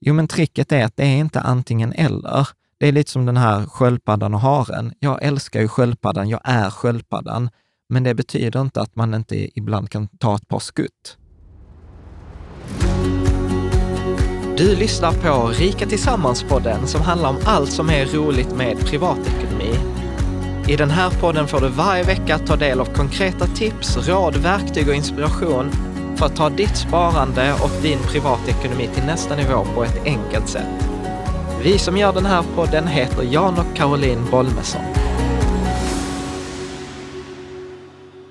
Jo, men tricket är att det är inte antingen eller. Det är lite som den här sköldpaddan och haren. Jag älskar ju sköldpaddan, jag är sköldpaddan, men det betyder inte att man inte ibland kan ta ett par skutt. Du lyssnar på Rika Tillsammans-podden som handlar om allt som är roligt med privatekonomi. I den här podden får du varje vecka ta del av konkreta tips, råd, verktyg och inspiration för att ta ditt sparande och din privatekonomi till nästa nivå på ett enkelt sätt. Vi som gör den här podden heter Jan och Caroline Bolmesson.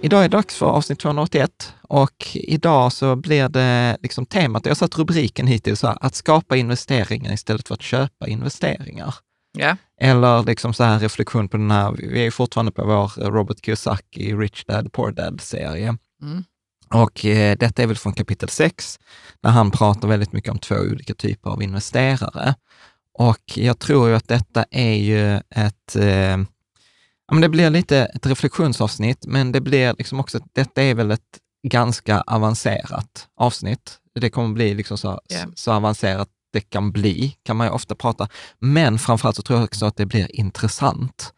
Idag är det dags för avsnitt 281 och idag så blir det liksom temat, jag har satt rubriken hittills, så här, att skapa investeringar istället för att köpa investeringar. Ja. Eller liksom så här reflektion på den här, vi är fortfarande på vår Robert Kiyosaki Rich Dad Poor Dad-serie. Mm. Och eh, detta är väl från kapitel 6, där han pratar väldigt mycket om två olika typer av investerare. Och jag tror ju att detta är ju ett, eh, ja, men det blir lite ett reflektionsavsnitt, men det blir liksom också, detta är väl ett ganska avancerat avsnitt. Det kommer bli liksom så, Yeah. så avancerat det kan bli, kan man ju ofta prata. Men framförallt så tror jag också att det blir intressant.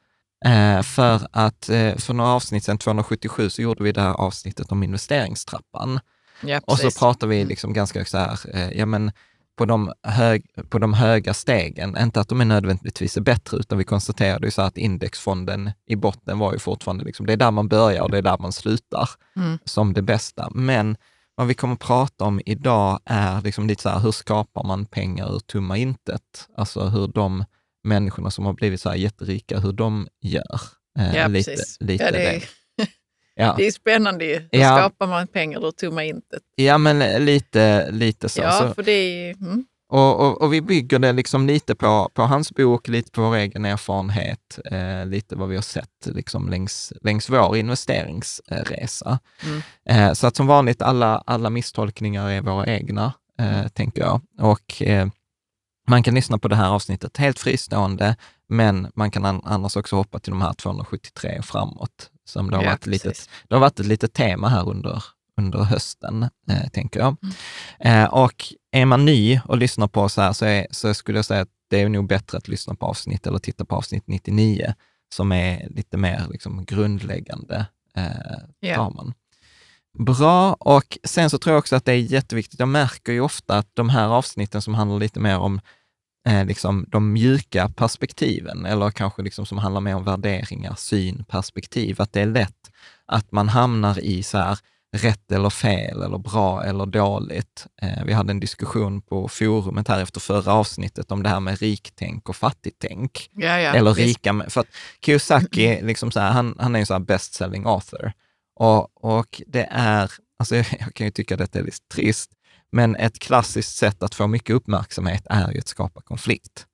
Eh, för att eh, för några avsnitt sedan, 277, så gjorde vi det här avsnittet om investeringstrappan. Ja, Och så pratar vi Mm. liksom ganska så här, eh, ja men på de, hög, på de höga stegen, inte att de är nödvändigtvis är bättre, utan vi konstaterade ju så att indexfonden i botten var ju fortfarande, liksom, det är där man börjar och det är där man slutar Mm. som det bästa. Men vad vi kommer att prata om idag är liksom lite så här, hur skapar man pengar ur tomma intet? Alltså hur de människorna som har blivit så här jätterika, hur de gör. Eh, Ja, lite, precis. lite ja, det, det. är, Ja. det är spännande ju. Hur Ja. skapar man pengar ur tomma intet? ja, men lite, lite så. Ja, så för det är. Mm. Och, och, och vi bygger det liksom lite på, på hans bok, lite på vår egen erfarenhet, eh, lite vad vi har sett liksom längs, längs vår investeringsresa. Mm. Eh, så att som vanligt, alla, alla misstolkningar är våra egna, eh, tänker jag. Och eh, man kan lyssna på det här avsnittet helt fristående, men man kan an, annars också hoppa till de här 273 och framåt. Som det, har Ja, varit lite, precis. det har varit ett litet tema här under, under hösten, eh, tänker jag. Mm. Eh, och är man ny och lyssnar på oss här så, är, så skulle jag säga att det är nog bättre att lyssna på avsnitt eller titta på avsnitt 99, som är lite mer liksom, grundläggande eh, Ja. ramen. Bra, och sen så tror jag också att det är jätteviktigt. Jag märker ju ofta att de här avsnitten som handlar lite mer om eh, liksom de mjuka perspektiven, eller kanske liksom som handlar mer om värderingar, syn, perspektiv, att det är lätt att man hamnar i så här rätt eller fel, eller bra eller dåligt. Eh, vi hade en diskussion på forumet här efter förra avsnittet om det här med riktänk och fattigtänk. Ja, ja, Eller visst. rika, för att Kiyosaki, liksom så här, han, han är en så här best-selling author. Och, och det är, alltså jag, jag kan ju tycka att det är lite trist, men ett klassiskt sätt att få mycket uppmärksamhet är ju att skapa konflikt.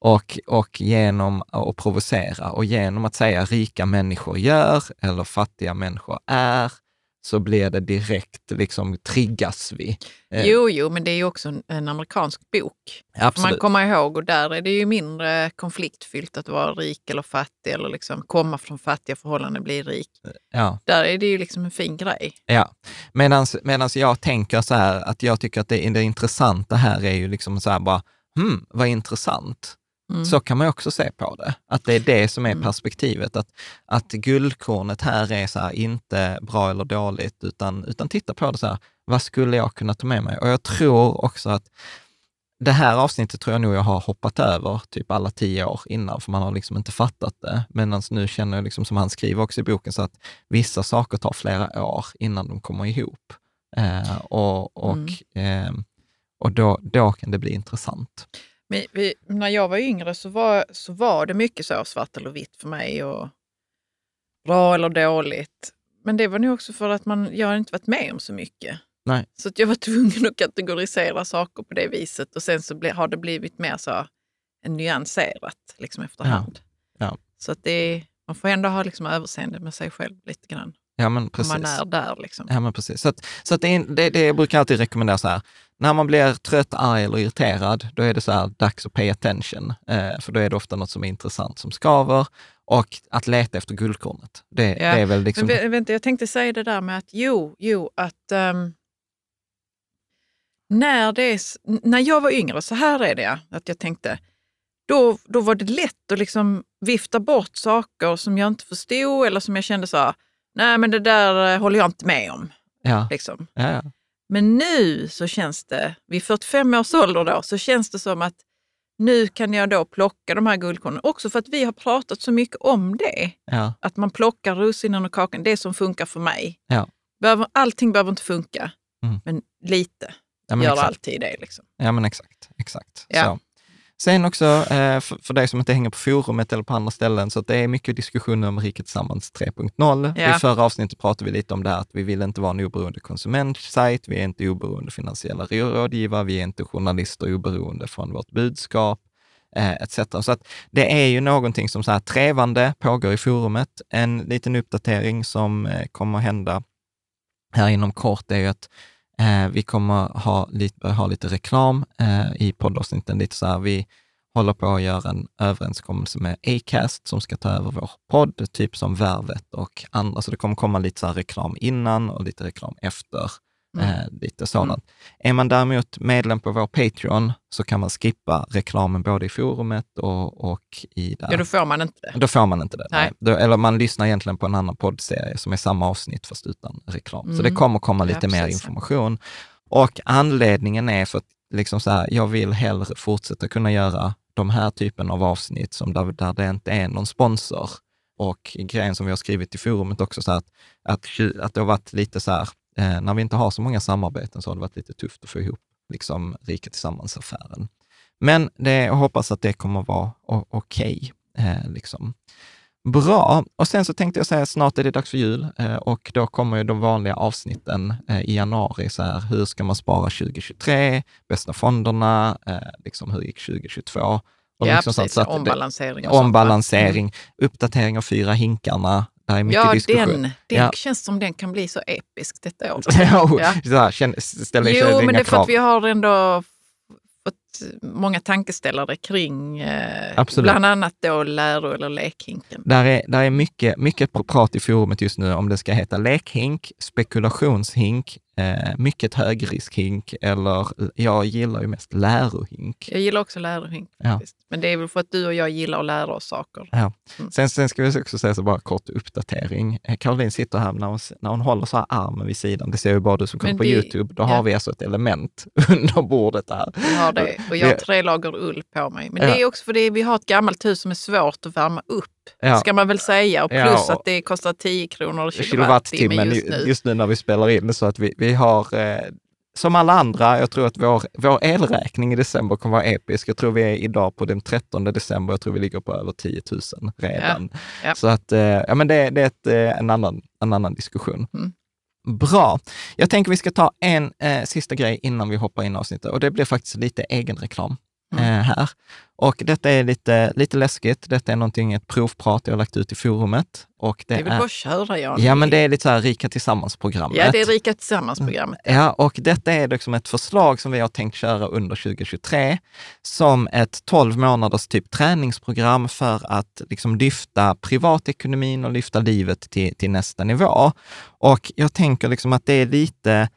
Och, och genom att provocera och genom att säga rika människor gör eller fattiga människor är, så blir det direkt, liksom triggas vi. Eh, Jo, jo, men det är ju också en, en amerikansk bok. Får man Absolut. komma ihåg och där är det ju mindre konfliktfyllt att vara rik eller fattig eller liksom komma från fattiga förhållanden bli rik. Ja. Där är det ju liksom en fin grej. Ja, medan jag tänker så här att jag tycker att det, det intressanta här är ju liksom så här bara, hmm, vad intressant. Mm. Så kan man också se på det, att det är det som är Mm. perspektivet. Att, att guldkornet här är så här, inte bra eller dåligt, utan, utan titta på det så här, vad skulle jag kunna ta med mig? Och jag tror också att det här avsnittet tror jag nog jag har hoppat över typ alla tio år innan, för man har liksom inte fattat det. Medan nu känner jag, liksom, som han skriver också i boken, så att vissa saker tar flera år innan de kommer ihop. Eh, och och, Mm. eh, och då, då kan det bli intressant. Men vi, när jag var yngre så var, så var det mycket så svart eller vitt för mig. Och bra eller dåligt. Men det var nog också för att man, jag har inte varit med om så mycket. Nej. Så att jag var tvungen att kategorisera saker på det viset. Och sen så ble, har det blivit mer så nyanserat liksom efterhand. Ja. Så att det man får ändå ha liksom överseende med sig själv lite grann. Ja, men precis. man är där. Liksom. Ja, men precis. Så, att, så att det, är, det, det jag brukar alltid rekommendera så här, när man blir trött, arg eller irriterad, då är det så här dags att pay attention. Eh, för då är det ofta något som är intressant som skaver. Och att leta efter guldkornet. Det, Ja, det är väl liksom... Men vä- vänta, jag tänkte säga det där med att jo, jo, att ehm, när, det är, när jag var yngre, så här är det, att jag tänkte, då, då var det lätt att liksom vifta bort saker som jag inte förstod eller som jag kände så här, nej men det där eh, håller jag inte med om. Ja, Liksom. ja, ja. Men nu så känns det, vid 45 års ålder då, så känns det som att nu kan jag då plocka de här guldkornen. Också för att vi har pratat så mycket om det. ja. Att man plockar russinen och kakan, det som funkar för mig. Ja. Behöver, allting behöver inte funka, Mm. men lite ja men gör exakt. alltid det. Liksom. Ja, men exakt. exakt. Ja. Så. Sen också, eh, för, för dig som inte hänger på forumet eller på andra ställen, så att det är mycket diskussioner om Riket Tillsammans 3.0. Ja. I förra avsnittet pratade vi lite om det här att vi vill inte vara en oberoende konsumentsajt, vi är inte oberoende finansiella rådgivare, vi är inte journalister oberoende från vårt budskap, eh, etc. Så att det är ju någonting som så här trevande pågår i forumet. En liten uppdatering som eh, kommer att hända här inom kort är ju att Eh, vi kommer ha lite, ha lite reklam eh, i poddavsnitten. Lite så här, vi håller på att göra en överenskommelse med Acast som ska ta över vår podd, typ som Värvet och andra. Så det kommer komma lite så här reklam innan och lite reklam efter. Mm. Eh, lite sådant. Är man däremot medlem på vår Patreon så kan man skippa reklamen både i forumet och, och i där. Ja, då får man inte det. Då får man inte det. Nej. Då, eller man lyssnar egentligen på en annan poddserie som är samma avsnitt fast utan reklam. Så Mm. det kommer komma Ja, lite mer precis. information. Och anledningen är för att liksom så här, jag vill hellre fortsätta kunna göra de här typen av avsnitt som där, där det inte är någon sponsor. Och grejen som vi har skrivit i forumet också, så här att, att, att det har varit lite så här, eh, när vi inte har så många samarbeten så har det varit lite tufft att få ihop liksom Rika Tillsammans-affären. Men det, jag hoppas att det kommer vara okej. eh, liksom. Bra. Och sen så tänkte jag säga, snart är det dags för jul eh, och då kommer ju de vanliga avsnitten eh, i januari. Så här, hur ska man spara 2023? Bästa fonderna? Eh, liksom, hur gick 2022? Och Ja, liksom sånt. precis. Så att Ombalansering. och sånt, va? Ombalansering, uppdatering av fyra hinkarna. Är mycket Ja, diskussion. den, den Ja. känns som den kan bli så episk detta år. Ja, så här, känn, ställer Jo, men det är för krav. att vi har ändå fått många tankeställare kring eh, Absolut. bland annat då läro eller lekhinken. Där är, där är mycket, mycket prat i forumet just nu om det ska heta lekhink, spekulationshink, eh, mycket högriskhink eller jag gillar ju mest lärohink. Jag gillar också lärohink. Ja. Men det är väl för att du och jag gillar att lära oss saker. Ja. Mm. Sen, sen ska vi också säga så bara kort uppdatering. Eh, Caroline sitter här när hon, när hon håller så här armen vid sidan. Det ser ju bara du som kollar Men på vi- Youtube. Då ja. har vi alltså ett element under bordet här. Jag har det. Och jag har Vi- tre lager ull på mig. Men det är också för att vi har ett gammalt hus som är svårt att värma upp. Ja. Ska man väl säga. Och plus Ja, och- att det kostar 10 kronor kilowattimmen just nu. just nu när vi spelar in. Så att vi, vi har, eh, som alla andra, jag tror att vår, vår elräkning i december kommer vara episk. Jag tror vi är idag på den 13 december, jag tror vi ligger på över 10 000 redan. Ja. Så att, eh, ja men det, det är ett, eh, en, annan, en annan diskussion. Mm. Bra. Jag tänker vi ska ta en eh, sista grej innan vi hoppar in i avsnittet och det blir faktiskt lite egenreklam Mm. eh, här. Och detta är lite, lite läskigt. Detta är någonting, ett provprat jag har lagt ut i forumet. Och det Det är väl bara att köra Jan. Ja, men det är lite så här Rika Tillsammans-programmet. Ja, det är Rika Tillsammans-programmet. Ja, och detta är liksom ett förslag som vi har tänkt köra under 2023 som ett 12 månaders typ träningsprogram för att liksom lyfta privatekonomin och lyfta livet till, till nästa nivå. Och jag tänker liksom att det är lite,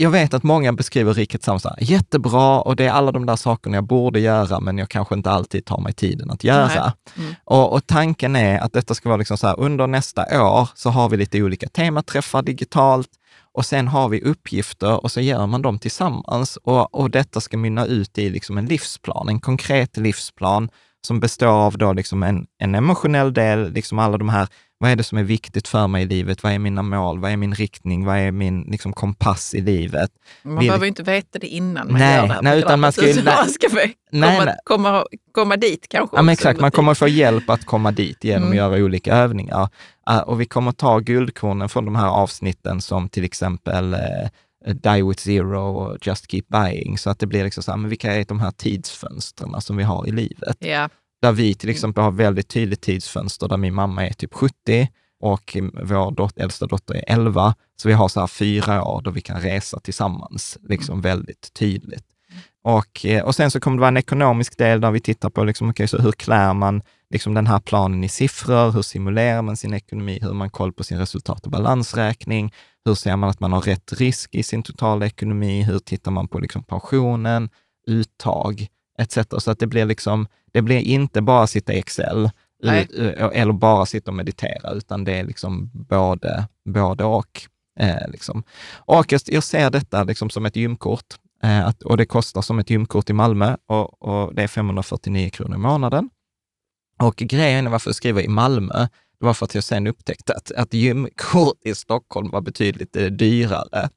jag vet att många beskriver Riket Tillsammans så här, jättebra och det är alla de där sakerna jag borde göra, men jag kanske inte alltid tar mig tiden att göra. Mm. Och, och tanken är att detta ska vara liksom så här, under nästa år så har vi lite olika tematräffar digitalt och sen har vi uppgifter och så gör man dem tillsammans. Och, och detta ska mynna ut i liksom en livsplan, en konkret livsplan som består av då liksom en, en emotionell del, liksom alla de här, vad är det som är viktigt för mig i livet? Vad är mina mål? Vad är min riktning? Vad är min liksom, kompass i livet? Man Vill- behöver inte veta det innan man Nej, gör det här nej, utan man ska ju- man ska väl Nej, komma, nej. Komma, komma dit kanske. Ja, men exakt, man kommer få hjälp att komma dit genom Mm. att göra olika övningar. Uh, och vi kommer ta guldkornen från de här avsnitten som till exempel uh, Die with Zero och Just Keep Buying, så att det blir liksom så här, men vilka är de här tidsfönstren som vi har i livet? Ja, Där vi till exempel har väldigt tydligt tidsfönster där min mamma är typ 70 och vår dot- äldsta dotter är 11. Så vi har så här fyra år då vi kan resa tillsammans, liksom väldigt tydligt. Och, eh, och sen så kommer det vara en ekonomisk del där vi tittar på liksom, okay, så hur klär man liksom den här planen i siffror, hur simulerar man sin ekonomi, hur man koll på sin resultat och balansräkning, hur ser man att man har rätt risk i sin totala ekonomi, hur tittar man på liksom pensionen, uttag etc. Så att det blir liksom, det blir inte bara sitta i Excel, ut, eller bara sitta och meditera, utan det är liksom både, både och. Eh, liksom. Och jag, jag, ser detta liksom som ett gymkort eh, att, och det kostar som ett gymkort i Malmö och, och, det är 549 kronor i månaden. Och grejen är varför jag skriver i Malmö, det var för att jag sen upptäckte att, att gymkort i Stockholm var betydligt eh, dyrare.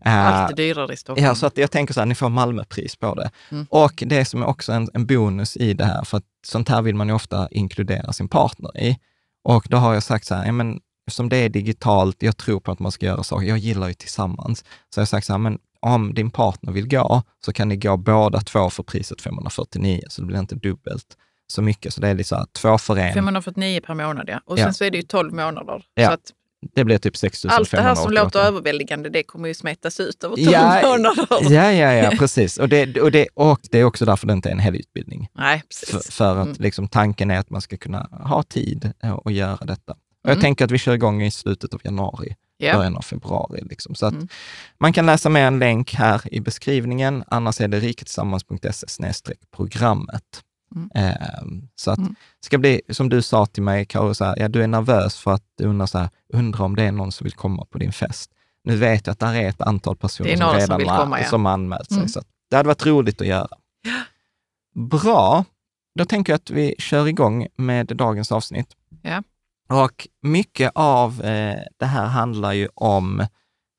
Allt är dyrare i Stockholm. Ja, så att jag tänker så här, ni får Malmöpris på det. Mm. Och det som är också en, en bonus i det här, för att sånt här vill man ju ofta inkludera sin partner i. Och då har jag sagt så här, ja, men som det är digitalt, jag tror på att man ska göra saker, jag gillar ju tillsammans. Så jag har sagt så här, men om din partner vill gå, så kan ni gå båda två för priset 549, så det blir inte dubbelt så mycket. Så det är liksom två för en. 549 per månad, ja. Och sen ja. så är det ju 12 månader. Ja. Så att det blir typ 6 Allt det här som låter överväldigande, det kommer ju smetas ut över 12 ja, månader. Ja, ja, ja, precis. Och det, och, det, och det är också därför det inte är en helgutbildning. Nej, precis. För, för att mm. liksom, tanken är att man ska kunna ha tid att göra detta. Och jag mm. tänker att vi kör igång i slutet av januari, yeah. början av februari. Liksom. Så att mm. man kan läsa med en länk här i beskrivningen. Annars är det riketillsammans.se programmet. Mm. Eh, så att mm. ska bli, som du sa till mig, Karo, så här, ja, du är nervös för att du undrar, så här, undrar om det är någon som vill komma på din fest. Nu vet jag att det är ett antal personer som redan som, komma, ja. som anmält sig. Mm. Så det hade varit roligt att göra. Bra. Då tänker jag att vi kör igång med dagens avsnitt. Ja. Och mycket av eh, det här handlar ju om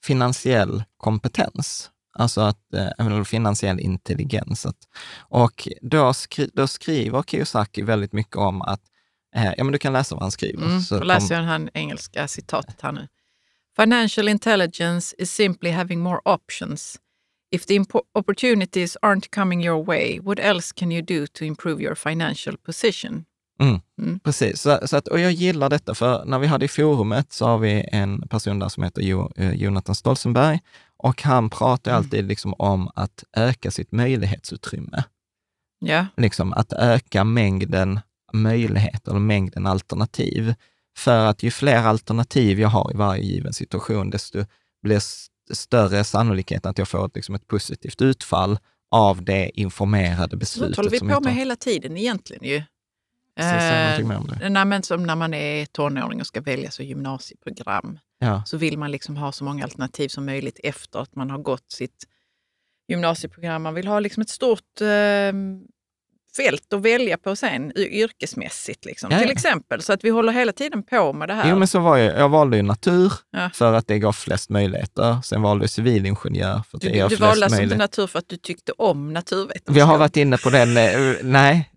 finansiell kompetens, alltså att, eh, finansiell intelligens. Att, och då, skri, då skriver Kiyosaki väldigt mycket om att, eh, ja men du kan läsa vad han skriver. Mm, så då läser jag det engelska citatet här nu. Financial intelligence is simply having more options. If the opportunities aren't coming your way, what else can you do to improve your financial position? Mm, mm. Precis, så, så, att, och jag gillar detta, för när vi hade i forumet så har vi en person där som heter jo, eh, Jonathan Stolzenberg och han pratar mm. alltid liksom om att öka sitt möjlighetsutrymme. Ja. Liksom att öka mängden möjligheter eller mängden alternativ. För att ju fler alternativ jag har i varje given situation, desto blir större sannolikhet att jag får ett, liksom ett positivt utfall av det informerade beslutet. Det håller vi på med hela tiden egentligen ju. Eh, nej, men som när man är tonåring och ska välja så gymnasieprogram ja. så vill man liksom ha så många alternativ som möjligt efter att man har gått sitt gymnasieprogram. Man vill ha liksom ett stort eh, fält att välja på sen yrkesmässigt. Liksom. Ja, Till exempel. Så att vi håller hela tiden på med det här. Jo, men så var jag. Jag valde ju natur ja. för att det gav flest möjligheter. Sen valde jag civilingenjör för att du, det gav du flest möjligheter. Du valde alltså inte natur för att du tyckte om naturvetenskap? Vi har varit inne på den. Eh, nej,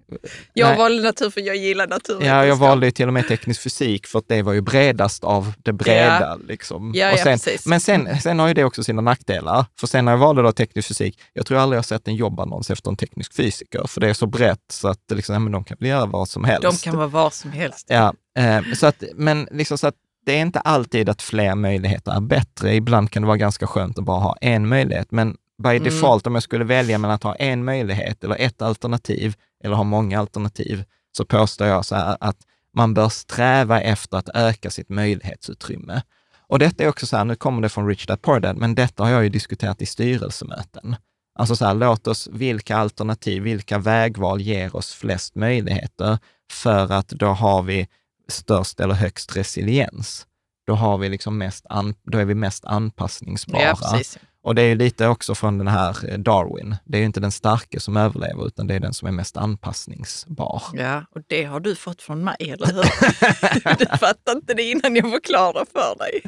jag Nej. valde natur för jag gillar naturvetenskap. Ja, jag valde till och med teknisk fysik för att det var ju bredast av det breda. Ja. Liksom. Ja, sen, ja, men sen, sen har ju det också sina nackdelar. För sen när jag valde då teknisk fysik, jag tror aldrig jag sett en jobbannons efter en teknisk fysiker, för det är så brett så att liksom, men de kan väl göra vad som helst. De kan vara vad som helst. Ja, eh, så att, men liksom så att det är inte alltid att fler möjligheter är bättre. Ibland kan det vara ganska skönt att bara ha en möjlighet, men by mm. default, om jag skulle välja mellan att ha en möjlighet eller ett alternativ eller har många alternativ, så påstår jag så här att man bör sträva efter att öka sitt möjlighetsutrymme. Och detta är också så här, nu kommer det från Rich Dad Poor Dad, men detta har jag ju diskuterat i styrelsemöten. Alltså så här, låt oss, vilka alternativ, vilka vägval ger oss flest möjligheter? För att då har vi störst eller högst resiliens. Då, har vi liksom mest an, då är vi mest anpassningsbara. Ja, och det är lite också från den här eh, Darwin. Det är inte den starke som överlever, utan det är den som är mest anpassningsbar. Ja, och det har du fått från mig, eller hur? du fattade inte det innan jag förklarade för dig.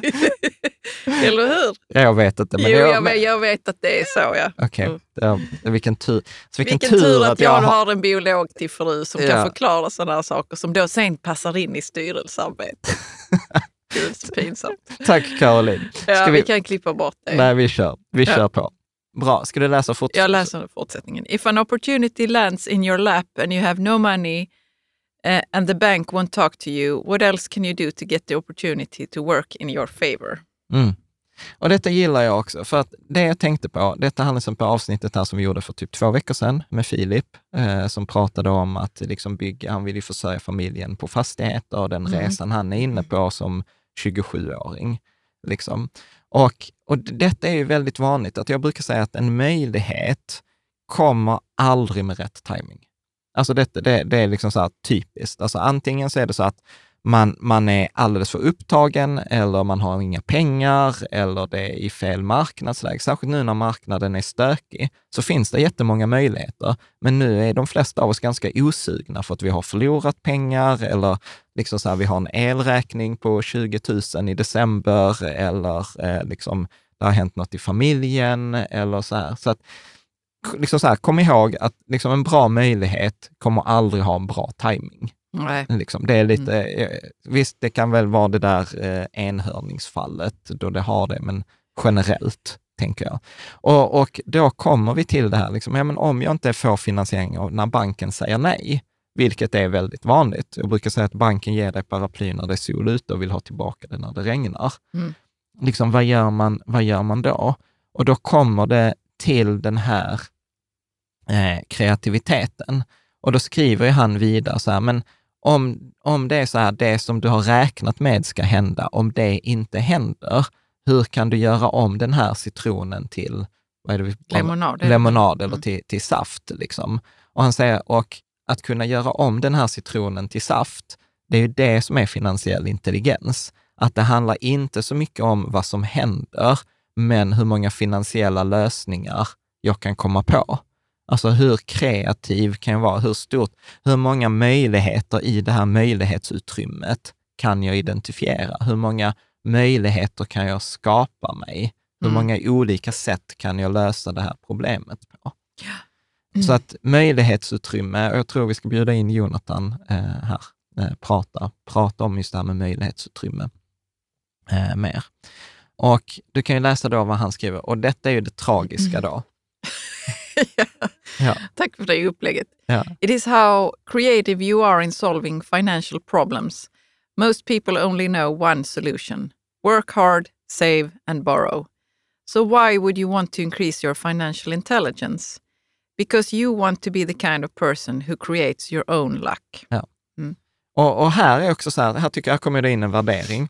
eller hur? Jag vet inte. Men jo, jag, vet, jag vet att det är så, ja. Okej, okay. mm. vilken tur. Så vilken, vilken tur, tur att jag, har... har en biolog till fru som ja. kan förklara sådana här saker som då sen passar in i styrelsearbetet. Så pinsamt. Tack Caroline. Ja, vi... vi... kan klippa bort det. Nej, vi kör. Vi ja. kör på. Bra. Ska du läsa fortsättningen? Jag läser fortsättningen. If an opportunity lands in your lap and you have no money uh, and the bank won't talk to you, what else can you do to get the opportunity to work in your favor? Mm. Och detta gillar jag också, för att det jag tänkte på, detta handlar på avsnittet här som vi gjorde för typ två veckor sedan med Filip, eh, som pratade om att liksom bygga, han vill ju försörja familjen på fastigheter och den mm. resan han är inne på som 27-åring. Liksom. Och, och detta är ju väldigt vanligt, att jag brukar säga att en möjlighet kommer aldrig med rätt timing. Alltså det, det, det är liksom så här typiskt. Alltså antingen så är det så att man, man är alldeles för upptagen eller man har inga pengar eller det är i fel marknadsläge. Särskilt nu när marknaden är stökig så finns det jättemånga möjligheter. Men nu är de flesta av oss ganska osugna för att vi har förlorat pengar eller liksom så här, vi har en elräkning på 20 000 i december eller eh, liksom, det har hänt något i familjen eller så här. Så att, liksom så här, kom ihåg att liksom en bra möjlighet kommer aldrig ha en bra timing. Nej. Liksom, det är lite, mm. Eh, visst, det kan väl vara det där eh, enhörningsfallet då det har det, men generellt tänker jag. Och, och då kommer vi till det här, liksom, ja, men om jag inte får finansiering och när banken säger nej, vilket är väldigt vanligt. Jag brukar säga att banken ger dig paraply när det är sol ute och vill ha tillbaka det när det regnar. Mm. Liksom, vad, gör man, vad gör man då? Och då kommer det till den här eh, kreativiteten. Och då skriver han vidare så här, men om, om det är så här, det som du har räknat med ska hända, om det inte händer, hur kan du göra om den här citronen till vad är det lemonad, lemonad eller mm. till, till saft? Liksom. Och han säger, och att kunna göra om den här citronen till saft, det är ju det som är finansiell intelligens. Att det handlar inte så mycket om vad som händer, men hur många finansiella lösningar jag kan komma på. Alltså hur kreativ kan jag vara? Hur stort? Hur många möjligheter i det här möjlighetsutrymmet kan jag identifiera? Hur många möjligheter kan jag skapa mig? Hur mm. många olika sätt kan jag lösa det här problemet på? Mm. Så att möjlighetsutrymme, och jag tror vi ska bjuda in Jonathan eh, här, eh, prata, prata om just det här med möjlighetsutrymme eh, mer. Och du kan ju läsa då vad han skriver, och detta är ju det tragiska mm. då. ja. Tack för det upplägget. Ja. It is how creative you are in solving financial problems. Most people only know one solution. Work hard, save and borrow. So why would you want to increase your financial intelligence? Because you want to be the kind of person who creates your own luck. Ja. Mm. Och, och, här är också så här, här tycker jag kommer det in en värdering.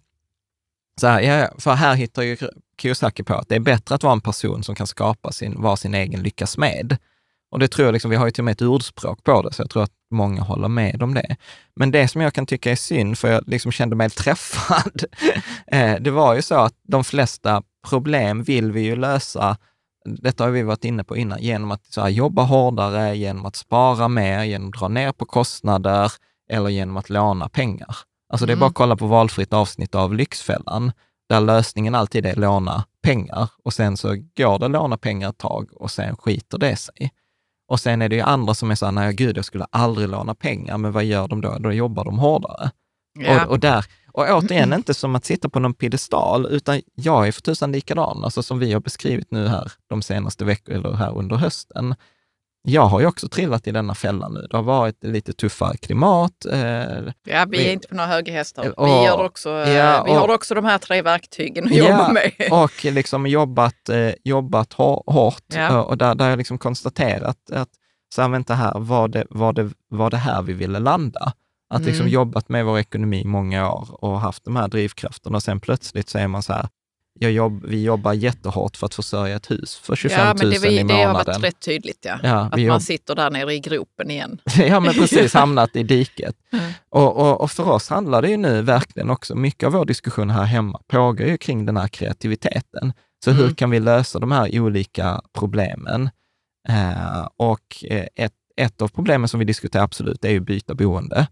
Så här, ja, för här hittar ju Kiyosaki på att det är bättre att vara en person som kan skapa sin, vara sin egen lyckas med. Och det tror jag, liksom, vi har ju till och med ett ordspråk på det, så jag tror att många håller med om det. Men det som jag kan tycka är synd, för jag liksom kände mig träffad, eh, det var ju så att de flesta problem vill vi ju lösa, detta har vi varit inne på innan, genom att så här, jobba hårdare, genom att spara mer, genom att dra ner på kostnader eller genom att låna pengar. Alltså det är bara mm. att kolla på valfritt avsnitt av Lyxfällan, där lösningen alltid är låna pengar och sen så går det att låna pengar ett tag och sen skiter det sig. Och sen är det ju andra som är så här, nej gud, jag skulle aldrig låna pengar, men vad gör de då? Då jobbar de hårdare. Ja. Och, och, där, och återigen, inte som att sitta på någon piedestal, utan jag är för tusan likadan, alltså som vi har beskrivit nu här de senaste veckorna, eller här under hösten jag har ju också trillat i denna fälla nu. Det har varit lite tuffare klimat. Eh, ja, vi är inte på några höga hästar. Och, vi gör också, ja, vi och, har också de här tre verktygen att ja, jobba med. Och liksom jobbat, eh, jobbat hårt ja. och där, där har jag liksom konstaterat att, så här, vänta här, var det, var, det, var det här vi ville landa? Att liksom mm. jobbat med vår ekonomi i många år och haft de här drivkrafterna och sen plötsligt så är man så här, jobb, vi jobbar jättehårt för att försörja ett hus för 25 ja, men det, 000 i månaden. Det har varit rätt tydligt, ja. ja att man sitter där nere i gropen igen. ja, men precis, hamnat i diket. Mm. Och, och, och, för oss handlar det ju nu verkligen också, mycket av vår diskussion här hemma pågår ju kring den här kreativiteten. Så mm. hur kan vi lösa de här olika problemen? Eh, och eh, ett, ett av problemen som vi diskuterar absolut är ju byta boende.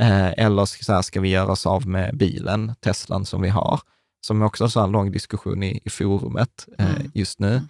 Eh, eller så här, ska vi göra oss av med bilen, Teslan som vi har? Som också har en lång diskussion i, i forumet eh, mm. just nu. Mm.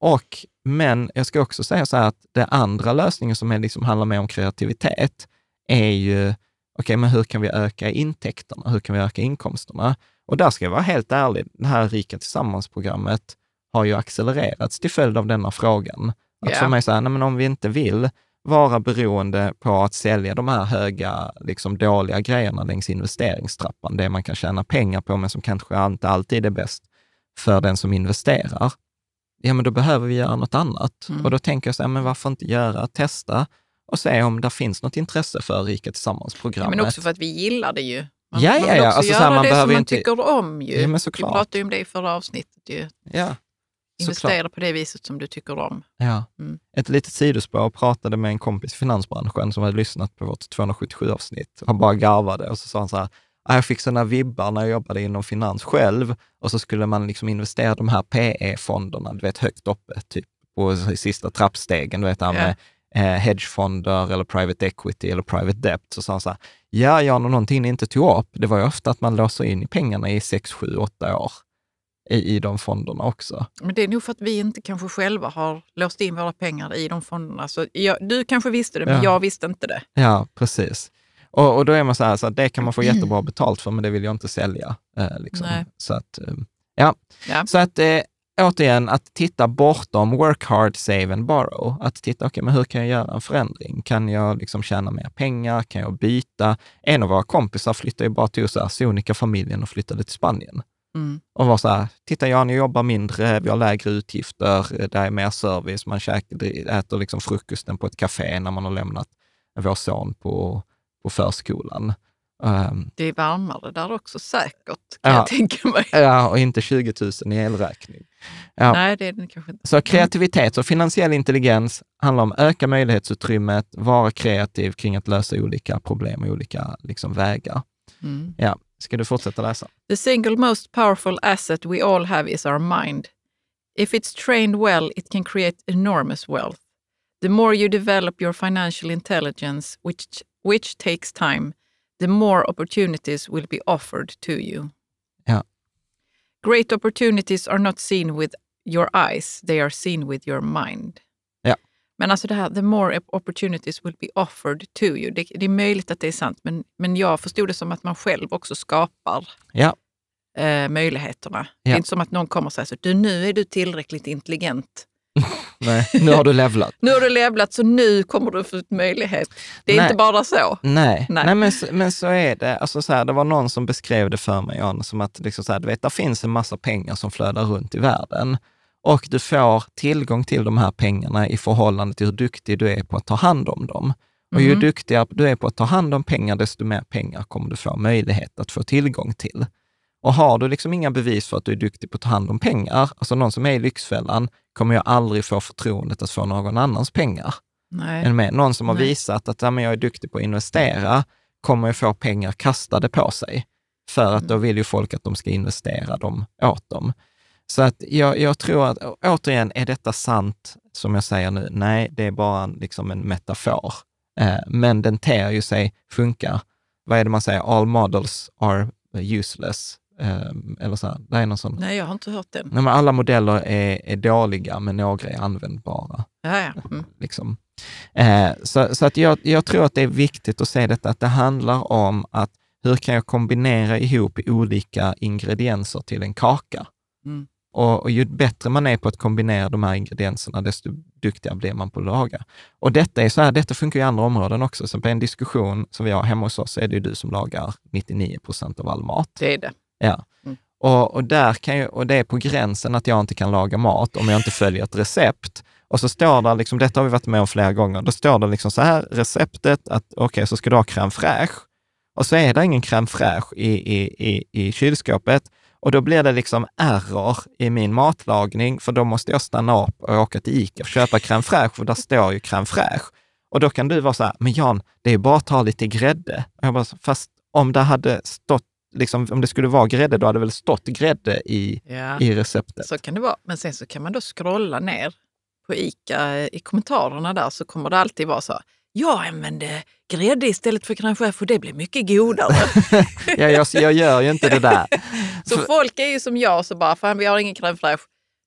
Och, men jag ska också säga så här att det andra lösningen som är liksom handlar mer om kreativitet är ju, okej, okay, men hur kan vi öka intäkterna? Hur kan vi öka inkomsterna? Och där ska jag vara helt ärlig, det här Rika Tillsammans-programmet har ju accelererats till följd av denna frågan. Att yeah. för mig säga, nej men om vi inte vill vara beroende på att sälja de här höga, liksom dåliga grejerna längs investeringstrappan, det man kan tjäna pengar på, men som kanske inte alltid är bäst för den som investerar, ja men då behöver vi göra något annat. Mm. Och då tänker jag så här, men varför inte göra, testa och se om det finns något intresse för Rika Ja, Tillsammans-programmet. men också för att vi gillar det ju. Man, Ja, ja, ja. också Alltså, så göra här, man det behöver som man inte- tycker om ju. Ja, men vi pratade ju om det i förra avsnittet ju. Ja, Investera på det viset som du tycker om. Ja. Mm. Ett litet sidospår, jag pratade med en kompis i finansbranschen som hade lyssnat på vårt 277-avsnitt. Han bara garvade och så sa han så här, "Ah, jag fick sådana vibbar när jag jobbade inom finans själv och så skulle man liksom investera de här PE-fonderna, du vet högt uppe, typ på sista trappstegen, du vet här med eh, hedgefonder eller private equity eller private debt. Så sa han så här, ja, ja, någonting ni inte tog upp, det var ju ofta att man låser in i pengarna i 6, 7, 8 år i, i de fonderna också. Men det är nog för att vi inte kanske själva har låst in våra pengar i de fonderna. Så jag, du kanske visste det, men Ja. jag visste inte det. Ja, precis. Och, och då är man så här, så att det kan man få jättebra betalt för, men det vill jag inte sälja. Eh, liksom. Nej. Så att, eh, ja. Ja. Så att eh, återigen, att titta bortom work hard, save and borrow. Att titta, okej, men hur kan jag göra en förändring? Kan jag liksom tjäna mer pengar? Kan jag byta? En av våra kompisar flyttade ju bara till så här, Sonika-familjen och flyttade till Spanien. Mm. Och var så här, titta Jan, jag jobbar mindre, vi har lägre utgifter, det är mer service, man käkar, äter liksom frukosten på ett café när man har lämnat vår son på, på förskolan. Um, Det är varmare där också säkert, kan Ja. jag tänka mig. ja, och inte 20 000 i elräkning. Ja. Nej, det är det kanske inte. Så kreativitet och finansiell intelligens handlar om att öka möjlighetsutrymmet, vara kreativ kring att lösa olika problem och olika liksom, vägar. Mm. Ja. Ska du fortsätta läsa? The single most powerful asset we all have is our mind. If it's trained well, it can create enormous wealth. The more you develop your financial intelligence, which, which takes time, the more opportunities will be offered to you. Ja. Great opportunities are not seen with your eyes, they are seen with your mind. Men alltså det här, the more op- opportunities will be offered to you. Det, det är möjligt att det är sant, men, men jag förstod det som att man själv också skapar Ja. eh, möjligheterna. Det Ja. är inte som att någon kommer och säger så, du, nu är du tillräckligt intelligent. Nej, nu har du levlat. Nu har du levlat så nu kommer du få ett möjlighet. Det är Nej. inte bara så. Nej, Nej. Nej. men, men så är det. Alltså så här, det var någon som beskrev det för mig, Jan, som att liksom så här, du vet, det finns en massa pengar som flödar runt i världen och du får tillgång till de här pengarna i förhållande till hur duktig du är på att ta hand om dem. Och ju Mhm. duktigare du är på att ta hand om pengar, desto mer pengar kommer du få möjlighet att få tillgång till. Och har du liksom inga bevis för att du är duktig på att ta hand om pengar, alltså någon som är i Lyxfällan kommer ju aldrig få förtroendet att få någon annans pengar. Nej. Någon som har Nej. visat att ja, men jag är duktig på att investera kommer ju få pengar kastade på sig. För att då Mm. vill ju folk att de ska investera dem åt dem. Så att jag, jag tror att, återigen, är detta sant som jag säger nu? Nej, det är bara en, liksom en metafor. Eh, men den ter ju sig funka. Vad är det man säger? All models are useless. Eh, eller så här, det är någon sån. Nej, jag har inte hört den. Nej, men alla modeller är, är dåliga, men några är användbara. Ja, ja. Mm. Liksom. Eh, så så att jag, jag tror att det är viktigt att se detta, att det handlar om att hur kan jag kombinera ihop olika ingredienser till en kaka? Mm. Och, och ju bättre man är på att kombinera de här ingredienserna, desto duktigare blir man på att laga. Och detta är så här, detta funkar i andra områden också. Så på en diskussion som vi har hemma hos oss, är det ju du som lagar 99 procent av all mat. Det är det. Ja. Mm. Och, och, där kan ju, och det är på gränsen att jag inte kan laga mat om jag inte följer ett recept. Och så står det, liksom, detta har vi varit med om flera gånger, då står det liksom så här, receptet att okej, så ska du ha crème fraîche. Och så är det ingen crème fraîche i, i, i, i kylskåpet. Och då blir det liksom error i min matlagning, för då måste jag stanna upp och åka till Ica och köpa crème fraîche, för där står ju crème fraîche. Och då kan du vara så här, men Jan, det är bara att ta lite grädde. Och jag bara, fast om det hade stått, liksom, om det skulle vara grädde, då hade det väl stått grädde i, Ja. i receptet. Så kan det vara. Men sen så kan man då scrolla ner på ICA eh, i kommentarerna där så kommer det alltid vara så. Jag använde grädde istället för crème fraîche och det blev mycket godare. Ja, jag, jag gör ju inte det där. så För- folk är ju som jag, så bara, fan vi har ingen crème fraîche.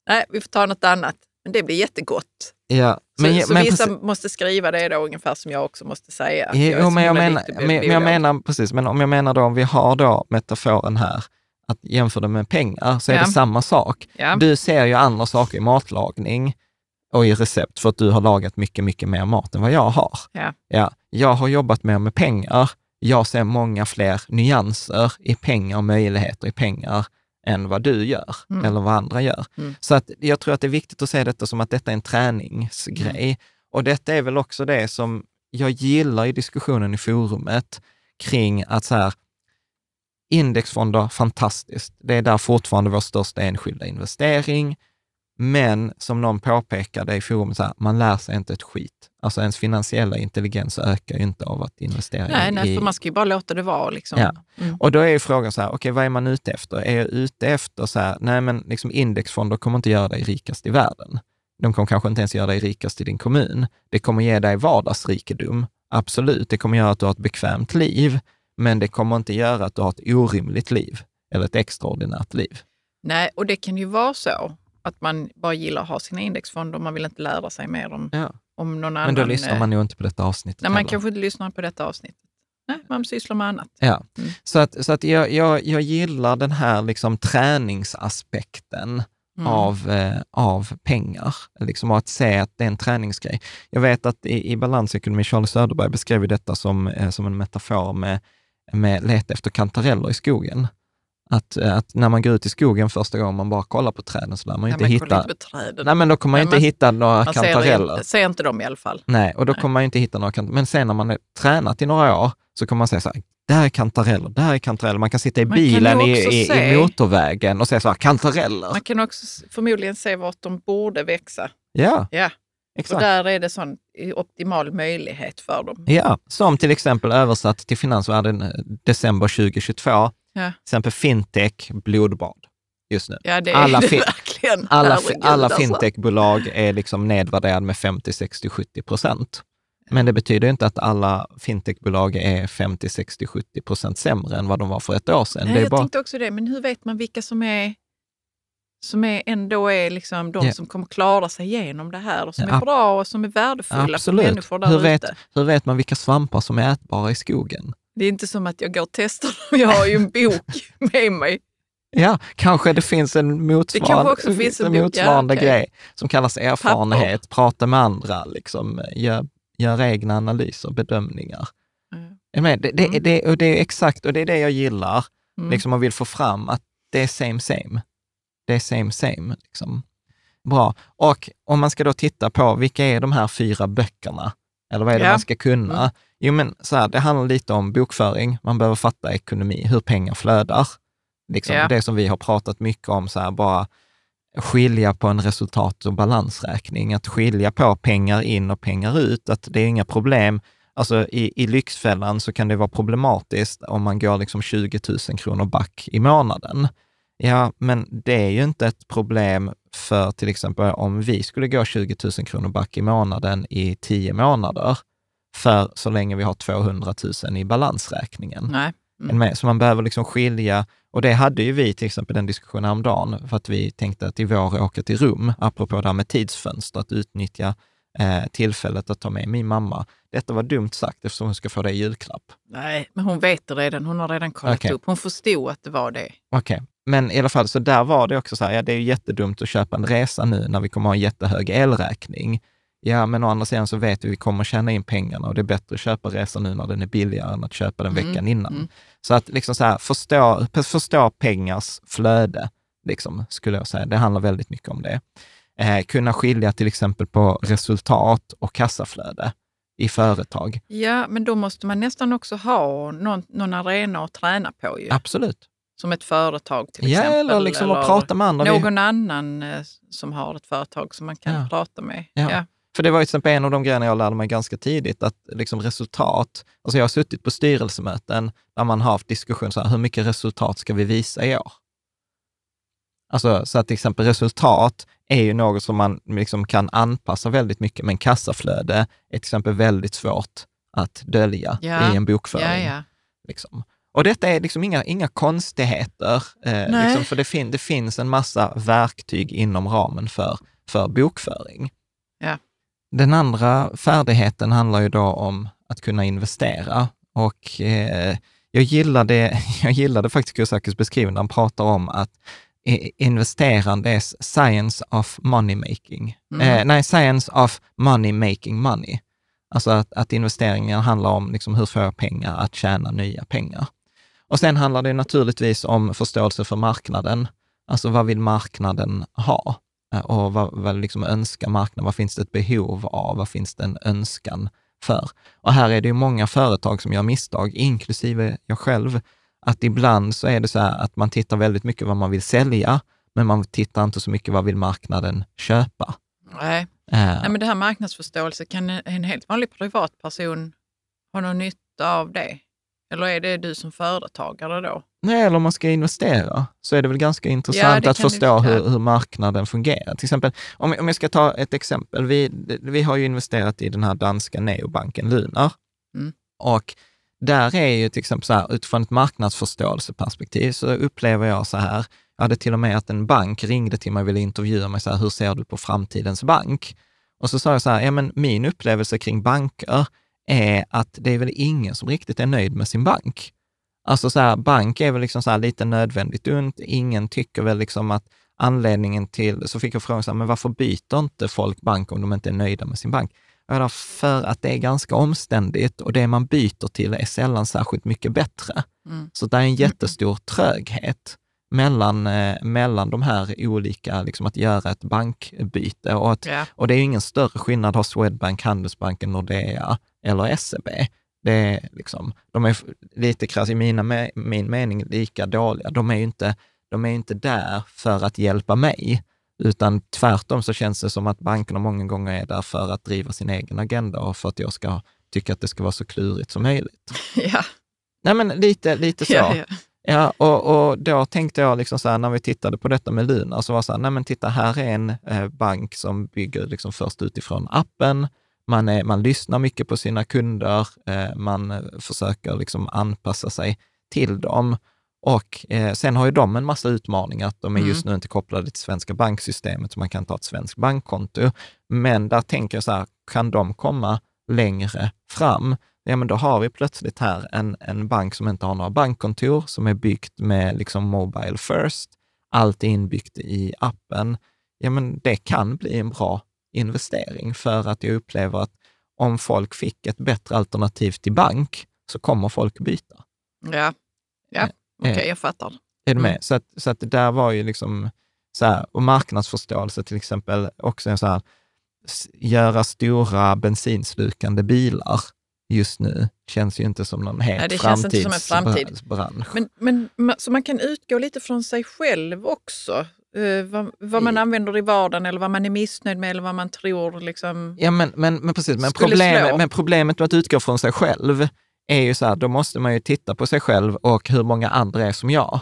Nej, vi får ta något annat. Men det blir jättegott. Ja, Så, men, så men, vissa precis- måste skriva det då ungefär som jag också måste säga. jag Jo, så men jag, menar, men, men jag menar precis, men om jag menar då, om vi har då metaforen här, att jämföra med pengar, så är Ja. det samma sak. Ja. Du ser ju andra saker i matlagning och i recept för att du har lagat mycket, mycket mer mat än vad jag har. Ja. Ja, jag har jobbat mer med pengar. Jag ser många fler nyanser i pengar och möjligheter i pengar än vad du gör Mm. eller vad andra gör. Mm. Så att jag tror att det är viktigt att se detta som att detta är en träningsgrej. Mm. Och detta är väl också det som jag gillar i diskussionen i forumet kring att så här, indexfonder, fantastiskt. Det är där fortfarande vår största enskilda investering. Men som någon påpekade i forumet, så här, man lär sig inte ett skit. Alltså ens finansiella intelligens ökar ju inte av att investera Nej, i... nej, för man ska ju bara låta det vara. Liksom. Ja. Mm. Och då är ju frågan så här, okej, vad är man ute efter? Är jag ute efter så här, nej men liksom indexfonder kommer inte göra dig rikast i världen. De kommer kanske inte ens göra dig rikast i din kommun. Det kommer ge dig vardagsrikedom, absolut. Det kommer göra att du har ett bekvämt liv, men det kommer inte göra att du har ett orimligt liv eller ett extraordinärt liv. Nej, och det kan ju vara så att man bara gillar att ha sina indexfonder och man vill inte lära sig mer om, Ja. om någon annan. Men då lyssnar eh, man nog inte på detta avsnittet Nej, man kanske inte lyssnar på detta avsnitt. Nej, man sysslar med annat. Ja, Mm. så att, så att jag, jag, jag gillar den här liksom träningsaspekten Mm. av, eh, av pengar. Liksom att se att det är en träningsgrej. Jag vet att i, i balansekonomi, Charlie Söderberg beskrev ju detta som, eh, som en metafor med, med leta efter kantareller i skogen. Att, eh, att när man går ut i skogen första gången man bara kollar på träden så lär man ju inte hitta... inte. Nej, men då kommer man ju inte hitta några man ser, kantareller. inte, ser inte dem i alla fall. Nej, och då Nej. kommer man inte hitta några kantareller. Men sen när man har tränat i några år så kommer man säga så här, där är kantareller, där är kantareller. Man kan sitta i Man bilen i, i, i motorvägen och säga så här, kantareller. Man kan också förmodligen se vart de borde växa. Ja, Ja, och exakt. där är det sån optimal möjlighet för dem. Ja, som till exempel översatt till finansvärlden eh, december 2022. Ja. Till exempel fintech, blodbad just nu. Ja, det Alla är det fi- verkligen. Alla, Herregud, alla alltså. fintechbolag är liksom nedvärderade med 50, 60, 70 procent. Men det betyder inte att alla fintechbolag är 50, 60, 70 procent sämre än vad de var för ett år sedan. Nej, det jag bara, tänkte också det, men hur vet man vilka som är som är ändå är liksom de Ja. som kommer klara sig igenom det här och som Ja, är bra och som är värdefulla Absolut. för människor där hur, ute. vet, hur vet man vilka svampar som är ätbara i skogen? Det är inte som att jag går och testar dem. Jag har ju en bok med mig. Ja, kanske det finns en motsvarande, finns en ja, motsvarande okej. grej som kallas erfarenhet, prata med andra, liksom, gör, gör egna analyser, bedömningar. Är du med? Det, det, Mm. det, och det är exakt, och det är det jag gillar, Mm. liksom man vill få fram att det är same same. Det är same same. Liksom. Bra. Och om man ska då titta på vilka är de här fyra böckerna? Eller vad är det Ja. man ska kunna? Jo, men så här, det handlar lite om bokföring. Man behöver fatta ekonomi, hur pengar flödar. Liksom Ja. Det som vi har pratat mycket om, så här, bara skilja på en resultat och balansräkning. Att skilja på pengar in och pengar ut, att det är inga problem. Alltså i, i Lyxfällan så kan det vara problematiskt om man går liksom 20 000 kronor back i månaden. Ja, men det är ju inte ett problem för till exempel om vi skulle gå 20 000 kronor back i månaden i 10 månader, för så länge vi har 200 000 i balansräkningen. Nej. Med? Så man behöver liksom skilja, och det hade ju vi till exempel den diskussionen häromdagen, för att vi tänkte att i vår åka till Rum, apropå det här med tidsfönster, att utnyttja eh, tillfället att ta med min mamma. Detta var dumt sagt eftersom hon ska få det i julklapp. Nej, men hon vet det redan. Hon har redan kollat Okej. upp. Hon förstod att det var det. Okej, men i alla fall, så där var det också så här, ja det är ju jättedumt att köpa en resa nu när vi kommer ha en jättehög elräkning. Ja, men å andra sidan så vet vi att vi kommer tjäna in pengarna och det är bättre att köpa resan nu när den är billigare än att köpa den Mm, veckan innan. mm. Så att liksom så här, förstå, förstå pengars flöde, liksom, skulle jag säga. Det handlar väldigt mycket om det. Eh, kunna skilja till exempel på resultat och kassaflöde i företag. Ja, men då måste man nästan också ha någon, någon arena att träna på ju. Absolut. Som ett företag till Ja, exempel. eller liksom att prata med andra. Vi- Någon annan eh, som har ett företag som man kan Ja. prata med. Ja. Ja. För det var ju till exempel en av de grejerna jag lärde mig ganska tidigt, att liksom resultat, alltså jag har suttit på styrelsemöten där man har haft diskussion, så här, hur mycket resultat ska vi visa i år? Alltså, så att till exempel resultat är ju något som man liksom kan anpassa väldigt mycket, men kassaflöde är till exempel väldigt svårt att dölja Ja. i en bokföring. Ja, ja. Liksom. Och detta är liksom inga, inga konstigheter, eh, liksom, för det, fin- det finns en massa verktyg inom ramen för, för bokföring. Den andra färdigheten handlar ju då om att kunna investera. Och eh, jag, gillade, jag gillade faktiskt Kiyosakis beskrivning han pratar om att investerande är science of money making. Mm. Eh, nej, science of money making money. Alltså att, att investeringen handlar om liksom hur får jag pengar att tjäna nya pengar. Och sen handlar det naturligtvis om förståelse för marknaden. Alltså vad vill marknaden ha? Eh, och vad, vad liksom önskar marknaden? Vad finns det ett behov av? Vad finns det en önskan för? Och här är det ju många företag som gör misstag, inklusive jag själv, att ibland så är det så här att man tittar väldigt mycket vad man vill sälja, men man tittar inte så mycket vad vill marknaden köpa. Nej. Eh, Nej, men det här marknadsförståelse, kan en helt vanlig privatperson ha någon nytta av det? Eller är det du som företagare då? Nej, eller om man ska investera, så är det väl ganska intressant det att förstå hur, hur marknaden fungerar. Till exempel, om, om jag ska ta ett exempel. Vi, vi har ju investerat i den här danska neobanken Lunar. Mm. Och där är ju till exempel så här, utifrån ett marknadsförståelseperspektiv så upplever jag så här, jag hade till och med att en bank ringde till mig och ville intervjua mig så här, hur ser du på framtidens bank? Och så sa jag så här, ja men min upplevelse kring banker är att det är väl ingen som riktigt är nöjd med sin bank. Alltså så här, bank är väl liksom så lite nödvändigt ont. Ingen tycker väl liksom att anledningen till, så fick jag frågan så här, men varför byter inte folk bank om de inte är nöjda med sin bank? Ja, för att det är ganska omständigt och det man byter till är sällan särskilt mycket bättre. Mm. Så det är en jättestor tröghet mellan, eh, mellan de här olika, liksom att göra ett bankbyte. Och, att, Ja. och det är ingen större skillnad att ha Swedbank, Handelsbanken, Nordea eller SEB. Det är liksom, de är lite krass, i mina, min mening lika dåliga. De är ju inte, de är inte där för att hjälpa mig, utan tvärtom så känns det som att bankerna många gånger är där för att driva sin egen agenda och för att jag ska tycka att det ska vara så klurigt som möjligt. Ja. Nej, men lite, lite så. Ja, ja. Ja, och, och då tänkte jag liksom så här, när vi tittade på detta med Luna, så var det så här, nej men titta, här är en eh, bank som bygger liksom först utifrån appen. Man, är, man lyssnar mycket på sina kunder, eh, man försöker liksom anpassa sig till dem. Och eh, sen har ju de en massa utmaningar, att de är just nu inte kopplade till svenska banksystemet, så man kan ta ett svenskt bankkonto. Men där tänker jag så här, kan de komma längre fram? ja men då har vi plötsligt här en, en bank som inte har några bankkontor, som är byggt med liksom Mobile First. Allt är inbyggt i appen. Ja men det kan bli en bra investering för att jag upplever att om folk fick ett bättre alternativ till bank så kommer folk byta. ja. ja. Okej, jag fattar. Är du med? Mm. Så, att, så att det där var ju liksom, så här, och marknadsförståelse till exempel, också en så här, göra stora bensinslukande bilar just nu känns ju inte som någon het Nej, det känns inte som en framtid. framtidsbransch. Men, men, så man kan utgå lite från sig själv också? Eh, vad, vad man använder i vardagen eller vad man är missnöjd med eller vad man tror liksom... Ja, men, men, men precis. Men, slå. men problemet med att utgå från sig själv är ju så här, då måste man ju titta på sig själv och hur många andra är som jag.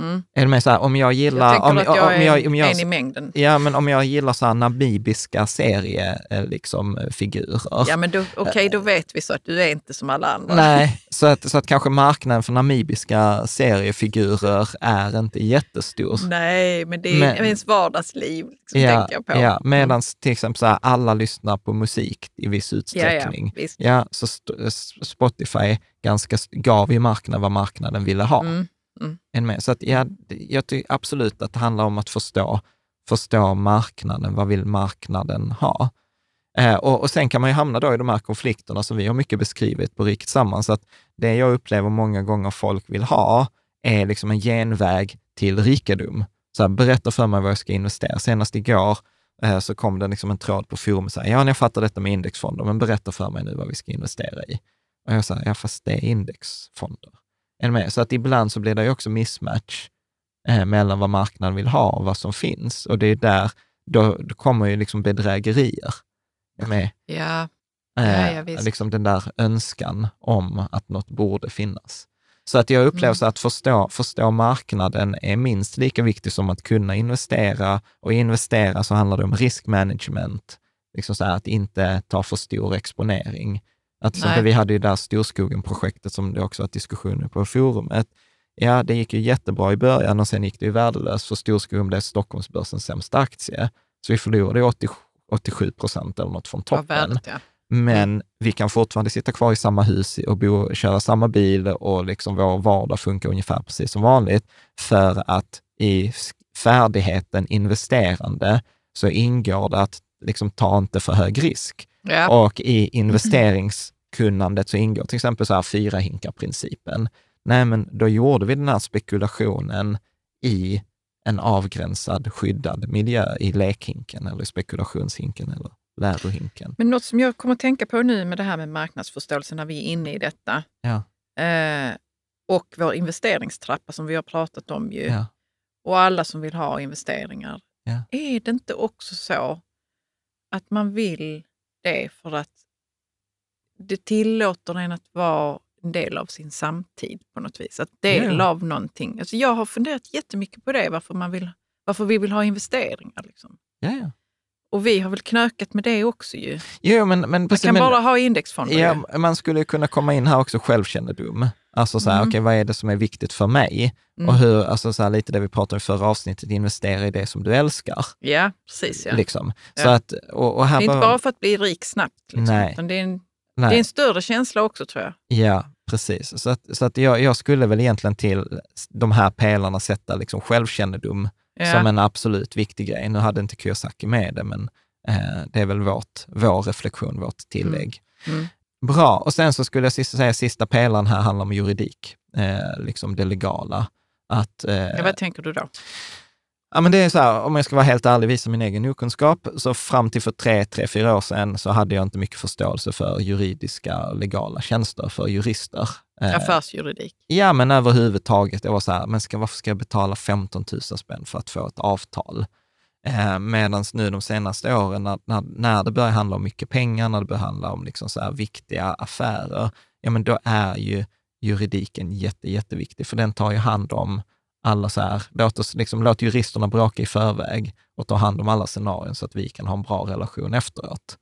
Mm. Är det med så här, om jag gillar... Jag om, att jag om, är jag, om jag, en i mängden. Ja, men om jag gillar så här namibiska serie, eh, liksom, eh, figurer. Ja, men okej, då vet vi så att du är inte som alla andra. Nej, så att, så att kanske marknaden för namibiska seriefigurer är inte jättestor. Nej, men det är Men- ens vardagsliv, liksom, ja, tänker jag på. ja, medan till exempel så här, alla lyssnar på musik i viss ja, ja, utsträckning. visst. Ja, så Spotify ganska, gav ju marknaden vad marknaden ville ha. Mm. Mm. En med. Så att, ja, jag tycker absolut att det handlar om att förstå, förstå marknaden. Vad vill marknaden ha? Eh, och, och sen kan man ju hamna då i de här konflikterna som vi har mycket beskrivit på Rikt Samman. Så att det jag upplever många gånger folk vill ha är liksom en genväg till rikedom. Så här, berätta för mig vad jag ska investera. Senast igår eh, så kom det liksom en tråd på forumet, och sa, ja, jag fattar detta med indexfonder, men berätta för mig nu vad vi ska investera i. Och jag sa, ja fast det är indexfonder. Är med? Så att ibland så blir det också mismatch eh, mellan vad marknaden vill ha och vad som finns. Och det är där, då, då kommer ju liksom bedrägerier med. Ja, Eh, Ja, ja, visst. liksom den där önskan om att något borde finnas. Så att jag upplever Mm. att förstå, förstå marknaden är minst lika viktigt som att kunna investera. Och investera så handlar det om riskmanagement, liksom så att inte ta för stor exponering. Att till exempel, vi hade ju det där Storskogen-projektet som det också var diskussioner på forumet. Ja, det gick ju jättebra i början och sen gick det ju värdelöst för Storskogen blev Stockholmsbörsens sämsta aktie. Så vi förlorade 80, 87 procent eller något från toppen. värdet, ja. Men vi kan fortfarande sitta kvar i samma hus och bo, köra samma bil och liksom vår vardag funkar ungefär precis som vanligt. För att i färdigheten investerande så ingår det att liksom ta inte för hög risk. Ja. Och i investeringskunnandet så ingår till exempel så här fyra hinkar-principen. nej men då gjorde vi den här spekulationen i en avgränsad skyddad miljö i lekhinken eller spekulationshinken eller lärohinken. Men något som jag kommer att tänka på nu med det här med marknadsförståelse när vi är inne i detta Ja, eh, och vår investeringstrappa som vi har pratat om ju ja, och alla som vill ha investeringar. Ja. Är det inte också så att man vill det för att det tillåter en att vara en del av sin samtid på något vis? Att del Ja. av någonting. Alltså jag har funderat jättemycket på det, varför, man vill, varför vi vill ha investeringar. Liksom. ja. ja. Och vi har väl knökat med det också ju. Jo, men, men, Man precis, kan men, bara ha indexfonder. ja, man skulle kunna komma in här också självkännedom. Alltså så här, Mm. okej, vad är det som är viktigt för mig? Mm. Och hur, alltså så här, lite det vi pratade om i förra avsnittet, investera i det som du älskar. Ja, precis. Ja. Liksom. Så Ja. att, och, och här Det är inte behöver- bara för att bli rik snabbt. Liksom, Nej. utan det, är en, nej. det är en större känsla också tror jag. Ja, precis. Så att, så att jag, jag skulle väl egentligen till de här pelarna sätta liksom självkännedom Ja. som en absolut viktig grej. Nu hade inte Kiyosaki med det, men eh, det är väl vårt, vår reflektion, vårt tillägg. Mm. Bra, och sen så skulle jag sista, säga sista pelaren här handlar om juridik, eh, liksom det legala. Att, eh, Ja, vad tänker du då? Ja, men det är så här, om jag ska vara helt ärlig, visa min egen okunskap, så fram till för tre, tre, fyra år sedan så hade jag inte mycket förståelse för juridiska och legala tjänster för jurister. Eh, Affärsjuridik. Ja, men överhuvudtaget. Det var så här, men ska, varför ska jag betala 15 000 spänn för att få ett avtal? Eh, Medan nu de senaste åren, när, när, när det börjar handla om mycket pengar, när det börjar handla om liksom så viktiga affärer, ja men då är ju juridiken jätte, jätteviktig, för den tar ju hand om alla så här, låt, oss, liksom, låt juristerna bråka i förväg och ta hand om alla scenarion så att vi kan ha en bra relation efteråt.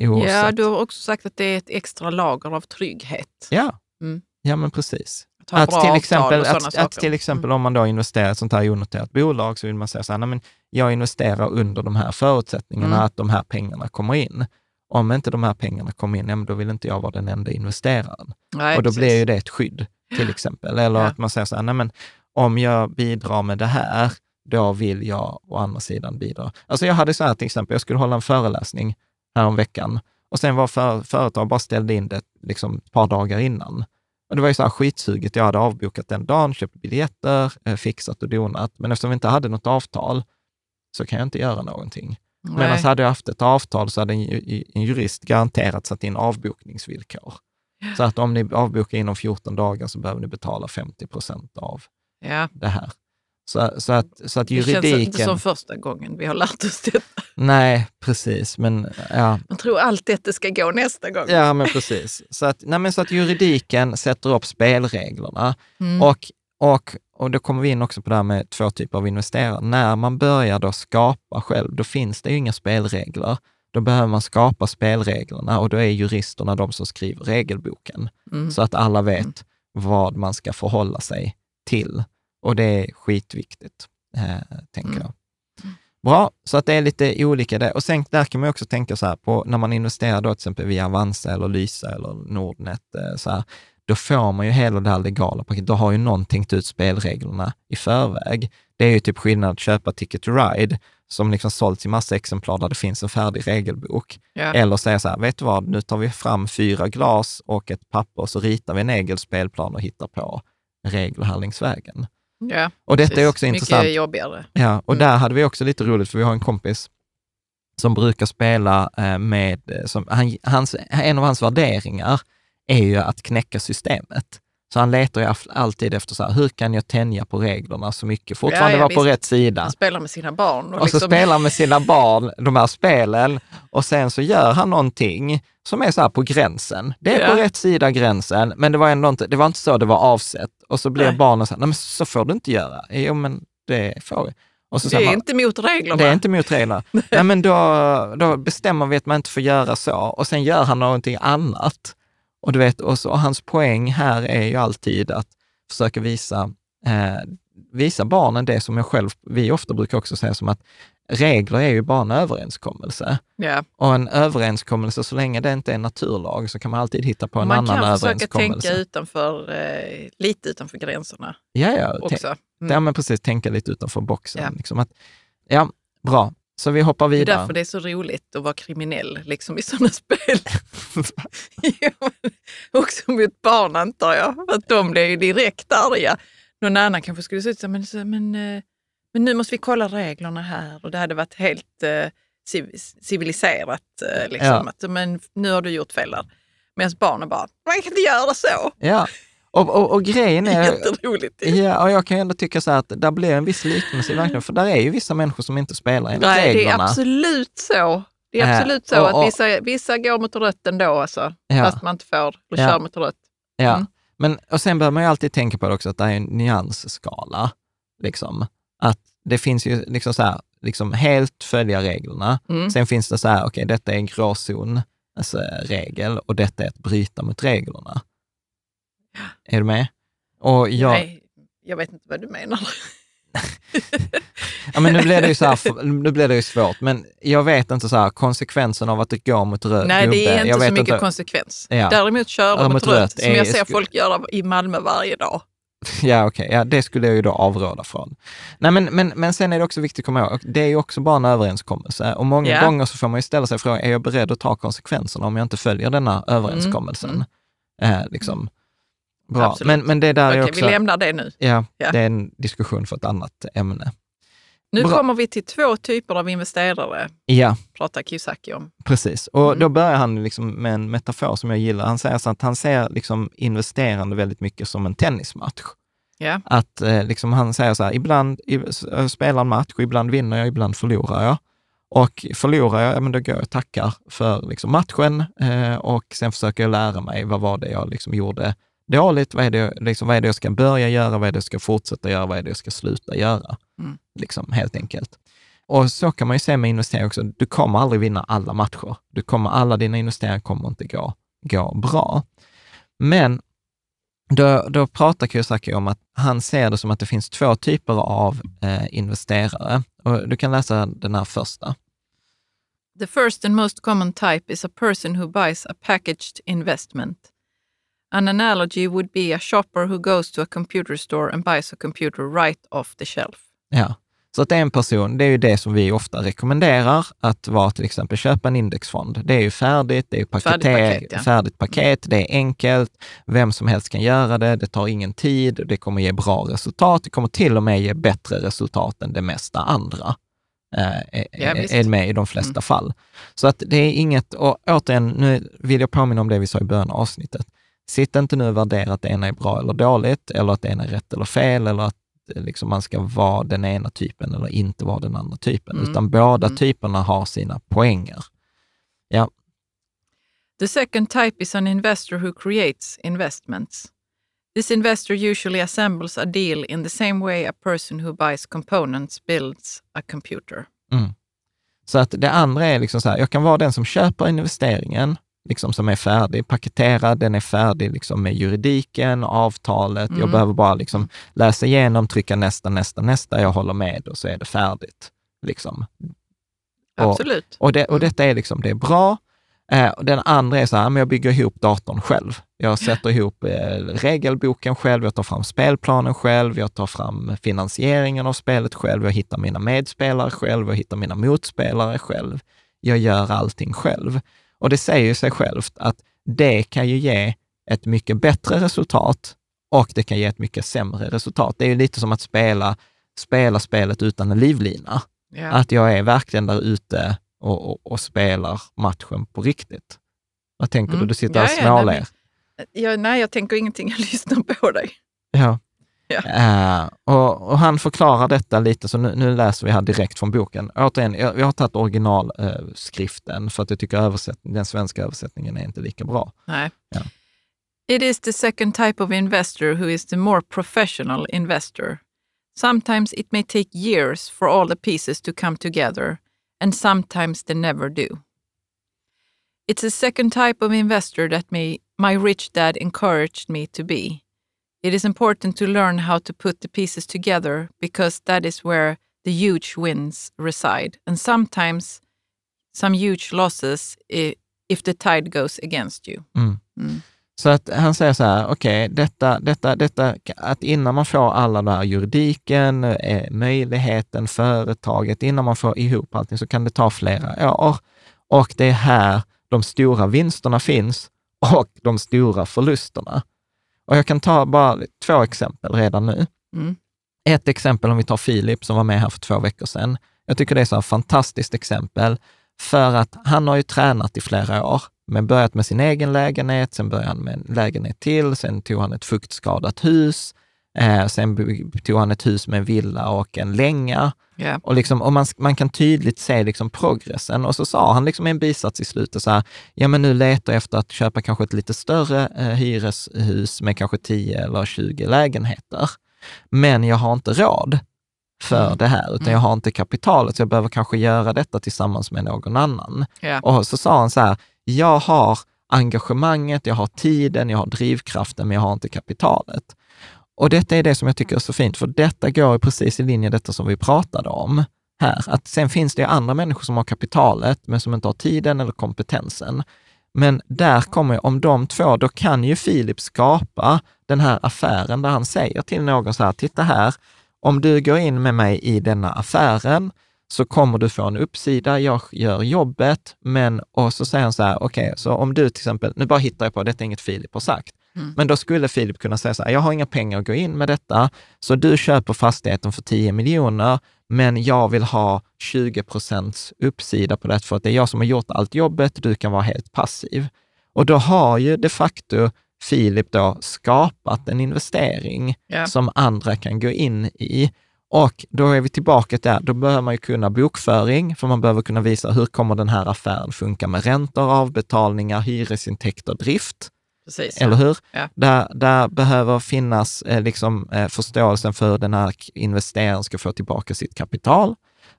Oavsett. Ja, du har också sagt att det är ett extra lager av trygghet. ja. Mm. ja, men precis. Att till, exempel, att, att till exempel om man då investerar i ett sånt här onoterat bolag så vill man säga så här, nej men jag investerar under de här förutsättningarna Mm. att de här pengarna kommer in. Om inte de här pengarna kommer in, ja, men då vill inte jag vara den enda investeraren. Nej, och då precis. blir ju det ett skydd, till exempel. Eller Ja. att man säger så här, nej men om jag bidrar med det här, då vill jag å andra sidan bidra. Alltså jag hade så här till exempel, jag skulle hålla en föreläsning här veckan och sen var för, företag bara ställde in det liksom ett par dagar innan. Och det var ju så här skitsuget, jag hade avbokat den dagen, köpt biljetter, eh, fixat och donat, men eftersom vi inte hade något avtal så kan jag inte göra någonting. Nej. Medan hade jag haft ett avtal så hade en jurist garanterat satt in avbokningsvillkor. Så att om ni avbokar inom 14 dagar så behöver ni betala 50 procent av ja. det här. Så, så, att, så att Det känns inte juridiken... som första gången vi har lärt oss detta. Nej, precis. Men ja, Man tror alltid att det ska gå nästa gång. ja men precis. Så att, nej, men så att juridiken sätter upp spelreglerna. Mm. Och, och, och då kommer vi in också på det här med två typer av investerare. När man börjar då skapa själv, då finns det ju inga spelregler. Då behöver man skapa spelreglerna och då är juristerna de som skriver regelboken. Mm. Så att alla vet Mm. vad man ska förhålla sig till. Och det är skitviktigt, eh, tänker Mm. jag. Bra, så att det är lite olika där. Och sen där kan man också tänka så här på när man investerar då till exempel via Avanza eller Lysa eller Nordnet, eh, så här, då får man ju hela det här legala paketet. Då har ju någon tänkt ut spelreglerna i förväg. Det är ju typ skillnad att köpa Ticket to Ride, som liksom sålts i massa exemplar där det finns en färdig regelbok. Ja. Eller säga så här, vet du vad, nu tar vi fram fyra glas och ett papper och så ritar vi en egen spelplan och hittar på regler här längs vägen. Ja, Och detta är precis. också Mycket intressant. jobbigare. Ja, och Mm. där hade vi också lite roligt, för vi har en kompis som brukar spela eh, med, eh, som, han, hans, en av hans värderingar är ju att knäcka systemet. Så han letar ju alltid efter så här, hur kan jag tänja på reglerna så mycket, fortfarande Ja, ja, vara på rätt sida. Spelar med sina barn. Och, Och så liksom, spelar han med sina barn de här spelen och sen så gör han någonting som är så här på gränsen. Det är på Ja. rätt sida gränsen, men det var ändå inte, det var inte så det var avsett. Och så blir Nej. barnen så här, nej men så får du inte göra. Jo men det får vi. Och så det är man, inte mot reglerna. det är inte mot reglerna. nej men då, då bestämmer vi att man inte får göra så och sen gör han någonting annat. Och du vet, och, så, och hans poäng här är ju alltid att försöka visa, eh, visa barnen det som jag själv, vi ofta brukar också säga som att regler är ju bara en överenskommelse. Ja. Och en överenskommelse, så länge det inte är en naturlag, så kan man alltid hitta på en Man annan kan försöka överenskommelse. tänka utanför, eh, lite utanför gränserna ja, ja, också. Mm. ja, men precis, tänka lite utanför boxen. Ja. Liksom att, ja, bra. Så vi hoppar Det är vidare. därför det är så roligt att vara kriminell liksom i sådana spel. Jo, också mot barn antar jag, för att de blir ju direkt arga. Någon annan kanske skulle säga så, men, men, eh, men nu måste vi kolla reglerna här och det hade varit helt eh, civ- civiliserat. Eh, liksom, Ja. att, men nu har du gjort fel där. Medan barnen bara, man kan inte göra så. Ja, och, och, och grejen är... Jätteroligt. Ja, och jag kan ju ändå tycka så här att där blir en viss liknelse i verkligheten, för där är ju vissa människor som inte spelar enligt Nej, det är reglerna. absolut så. Det är Eh, absolut så och- och- att vissa, vissa går mot rött ändå, alltså, Ja. fast man inte får eller Ja. kör mot rött. Ja, Mm. men och sen behöver man ju alltid tänka på det också att det är en nyansskala. Liksom. Att det finns ju liksom så här, liksom helt följa reglerna. Mm. Sen finns det så här, okej, detta är en gråzon, alltså regel, och detta är att bryta mot reglerna. Är du med? Och jag, Nej, jag vet inte vad du menar. ja, men nu blir det ju så här, nu blir det ju svårt, men jag vet inte så här, konsekvensen av att det går mot röd Nej, det är inte jag så mycket inte, konsekvens. Ja. Däremot köra mot, mot rött, rött som jag ser folk göra i Malmö varje dag. Ja, okej. Ja, det skulle jag ju då avråda från. Nej, men, men, men sen är det också viktigt att komma ihåg, det är ju också bara en överenskommelse. Och många Ja. gånger så får man ju ställa sig frågan, är jag beredd att ta konsekvenserna om jag inte följer denna överenskommelsen? Mm, Eh, liksom. Bra. Absolut. Men, men det där Okej, är vi också, lämnar det nu. ja, Ja. det är en diskussion för ett annat ämne. Nu Bra. kommer vi till två typer av investerare, Ja, pratar Kiyosaki om. precis. Och Mm. då börjar han liksom med en metafor som jag gillar. Han säger så att han ser liksom investerande väldigt mycket som en tennismatch. Ja. Att eh, liksom han säger så här, ibland jag spelar en match ibland vinner jag, ibland förlorar jag. Och förlorar jag, ja, men då går jag och tackar för liksom, matchen eh, och sen försöker jag lära mig vad var det jag liksom, gjorde dåligt, vad är, det, liksom, vad är det jag ska börja göra, vad är det jag ska fortsätta göra, vad är det jag ska sluta göra. Mm. Liksom, helt enkelt. Och så kan man ju se med investeringar också, du kommer aldrig vinna alla matcher. Du kommer, alla dina investeringar kommer inte gå, gå bra. Men då, då pratar Kiyosaki om att han ser det som att det finns två typer av eh, investerare. Och du kan läsa den här första. The first and most common type is a person who buys a packaged investment. An analogy would be a shopper who goes to a computer store and buys a computer right off the shelf. Ja. Så att det är en person, det är ju det som vi ofta rekommenderar, att vara till exempel köpa en indexfond. Det är ju färdigt, det är ju paket, Färdigt paket, ja. färdigt paket, det är enkelt, vem som helst kan göra det, det tar ingen tid, det kommer ge bra resultat, det kommer till och med ge bättre resultat än det mesta andra. Eh, är, Ja, visst. är med i de flesta Mm. fall. Så att det är inget, och återigen, nu vill jag påminna om det vi sa i början av avsnittet. Sitt inte nu och värdera att det ena är bra eller dåligt, eller att det ena är rätt eller fel, eller att eh, liksom man ska vara den ena typen eller inte vara den andra typen, Mm. utan båda Mm. typerna har sina poänger. The second type is an investor who creates investments. This investor usually assembles a deal in the same way a person who buys components builds a computer. Så att det andra är liksom så här, jag kan vara den som köper investeringen, liksom som är färdig, paketerad, den är färdig liksom med juridiken, avtalet, jag Mm. behöver bara liksom läsa igenom, trycka nästa, nästa, nästa, jag håller med och så är det färdigt. Liksom. Och- Absolut. Och, det, och Mm. detta är liksom, det är bra. Eh, och den andra är så här, men jag bygger ihop datorn själv. Jag sätter ihop eh, regelboken själv, jag tar fram spelplanen själv, jag tar fram finansieringen av spelet själv, jag hittar mina medspelare själv, jag hittar mina motspelare själv. Jag gör allting själv. Och det säger ju sig självt att det kan ju ge ett mycket bättre resultat och det kan ge ett mycket sämre resultat. Det är ju lite som att spela, spela spelet utan en livlina. Ja. Att jag är verkligen där ute och, och, och spelar matchen på riktigt. Vad tänker du? Mm. Du sitter Ja, och ja, småler. nej, Ja, nej, jag tänker ingenting. Jag lyssnar på dig. Ja. Ja. Eh, och, och han förklarar detta lite, så nu, nu läser vi här direkt från boken. Återigen, jag, jag har tagit originalskriften skriften, för att jag tycker översätt, den svenska översättningen är inte lika bra. Nej. Ja. It is the second type of investor who is the more professional investor. Sometimes it may take years for all the pieces to come together, and sometimes they never do. It's a second type of investor that me, my rich dad encouraged me to be. It is important to learn how to put the pieces together because that is where the huge wins reside, and sometimes some huge losses if the tide goes against you. Mm. Mm. Så att han säger så här, okej, detta, detta, detta, att innan man får alla den här juridiken, eh, möjligheten, företaget, innan man får ihop allting så kan det ta flera år. Och det är här de stora vinsterna finns och de stora förlusterna. Och jag kan ta bara två exempel redan nu. Mm. Ett exempel om vi tar Filip som var med här för två veckor sedan. Jag tycker det är så ett fantastiskt exempel för att han har ju tränat i flera år, men börjat med sin egen lägenhet, sen började han med en lägenhet till, sen tog han ett fuktskadat hus, eh, sen tog han ett hus med en villa och en länga. Yeah. Och, liksom, och man, man kan tydligt se liksom progressen. Och så sa han liksom i en bisats i slutet så här, ja men nu letar jag efter att köpa kanske ett lite större eh, hyreshus med kanske 10 eller 20 lägenheter. Men jag har inte råd för Mm. det här, utan Mm. jag har inte kapitalet, så jag behöver kanske göra detta tillsammans med någon annan. Ja. Och så sa han så här, jag har engagemanget, jag har tiden, jag har drivkraften, men jag har inte kapitalet. Och detta är det som jag tycker är så fint, för detta går precis i linje detta som vi pratade om här. Att sen finns det andra människor som har kapitalet, men som inte har tiden eller kompetensen. Men där kommer, om de två, då kan ju Filip skapa den här affären där han säger till någon så här, titta här, om du går in med mig i denna affären så kommer du få en uppsida, jag gör jobbet, men och så säger han så här, okej, så om du till exempel, nu bara hittar jag på, detta är inget Filip har sagt, Mm. men då skulle Filip kunna säga så här, jag har inga pengar att gå in med detta, så du köper fastigheten för 10 miljoner, men jag vill ha 20 procents uppsida på det, för att det är jag som har gjort allt jobbet, du kan vara helt passiv. Och då har ju de facto Filip då skapat en investering Ja. som andra kan gå in i. Och då är vi tillbaka där, då behöver man ju kunna bokföring, för man behöver kunna visa hur kommer den här affären funka med räntor, avbetalningar, hyresintäkter, drift. Precis. Eller hur? Ja. Där, där behöver finnas eh, liksom, eh, förståelsen för hur den här investeraren ska få tillbaka sitt kapital.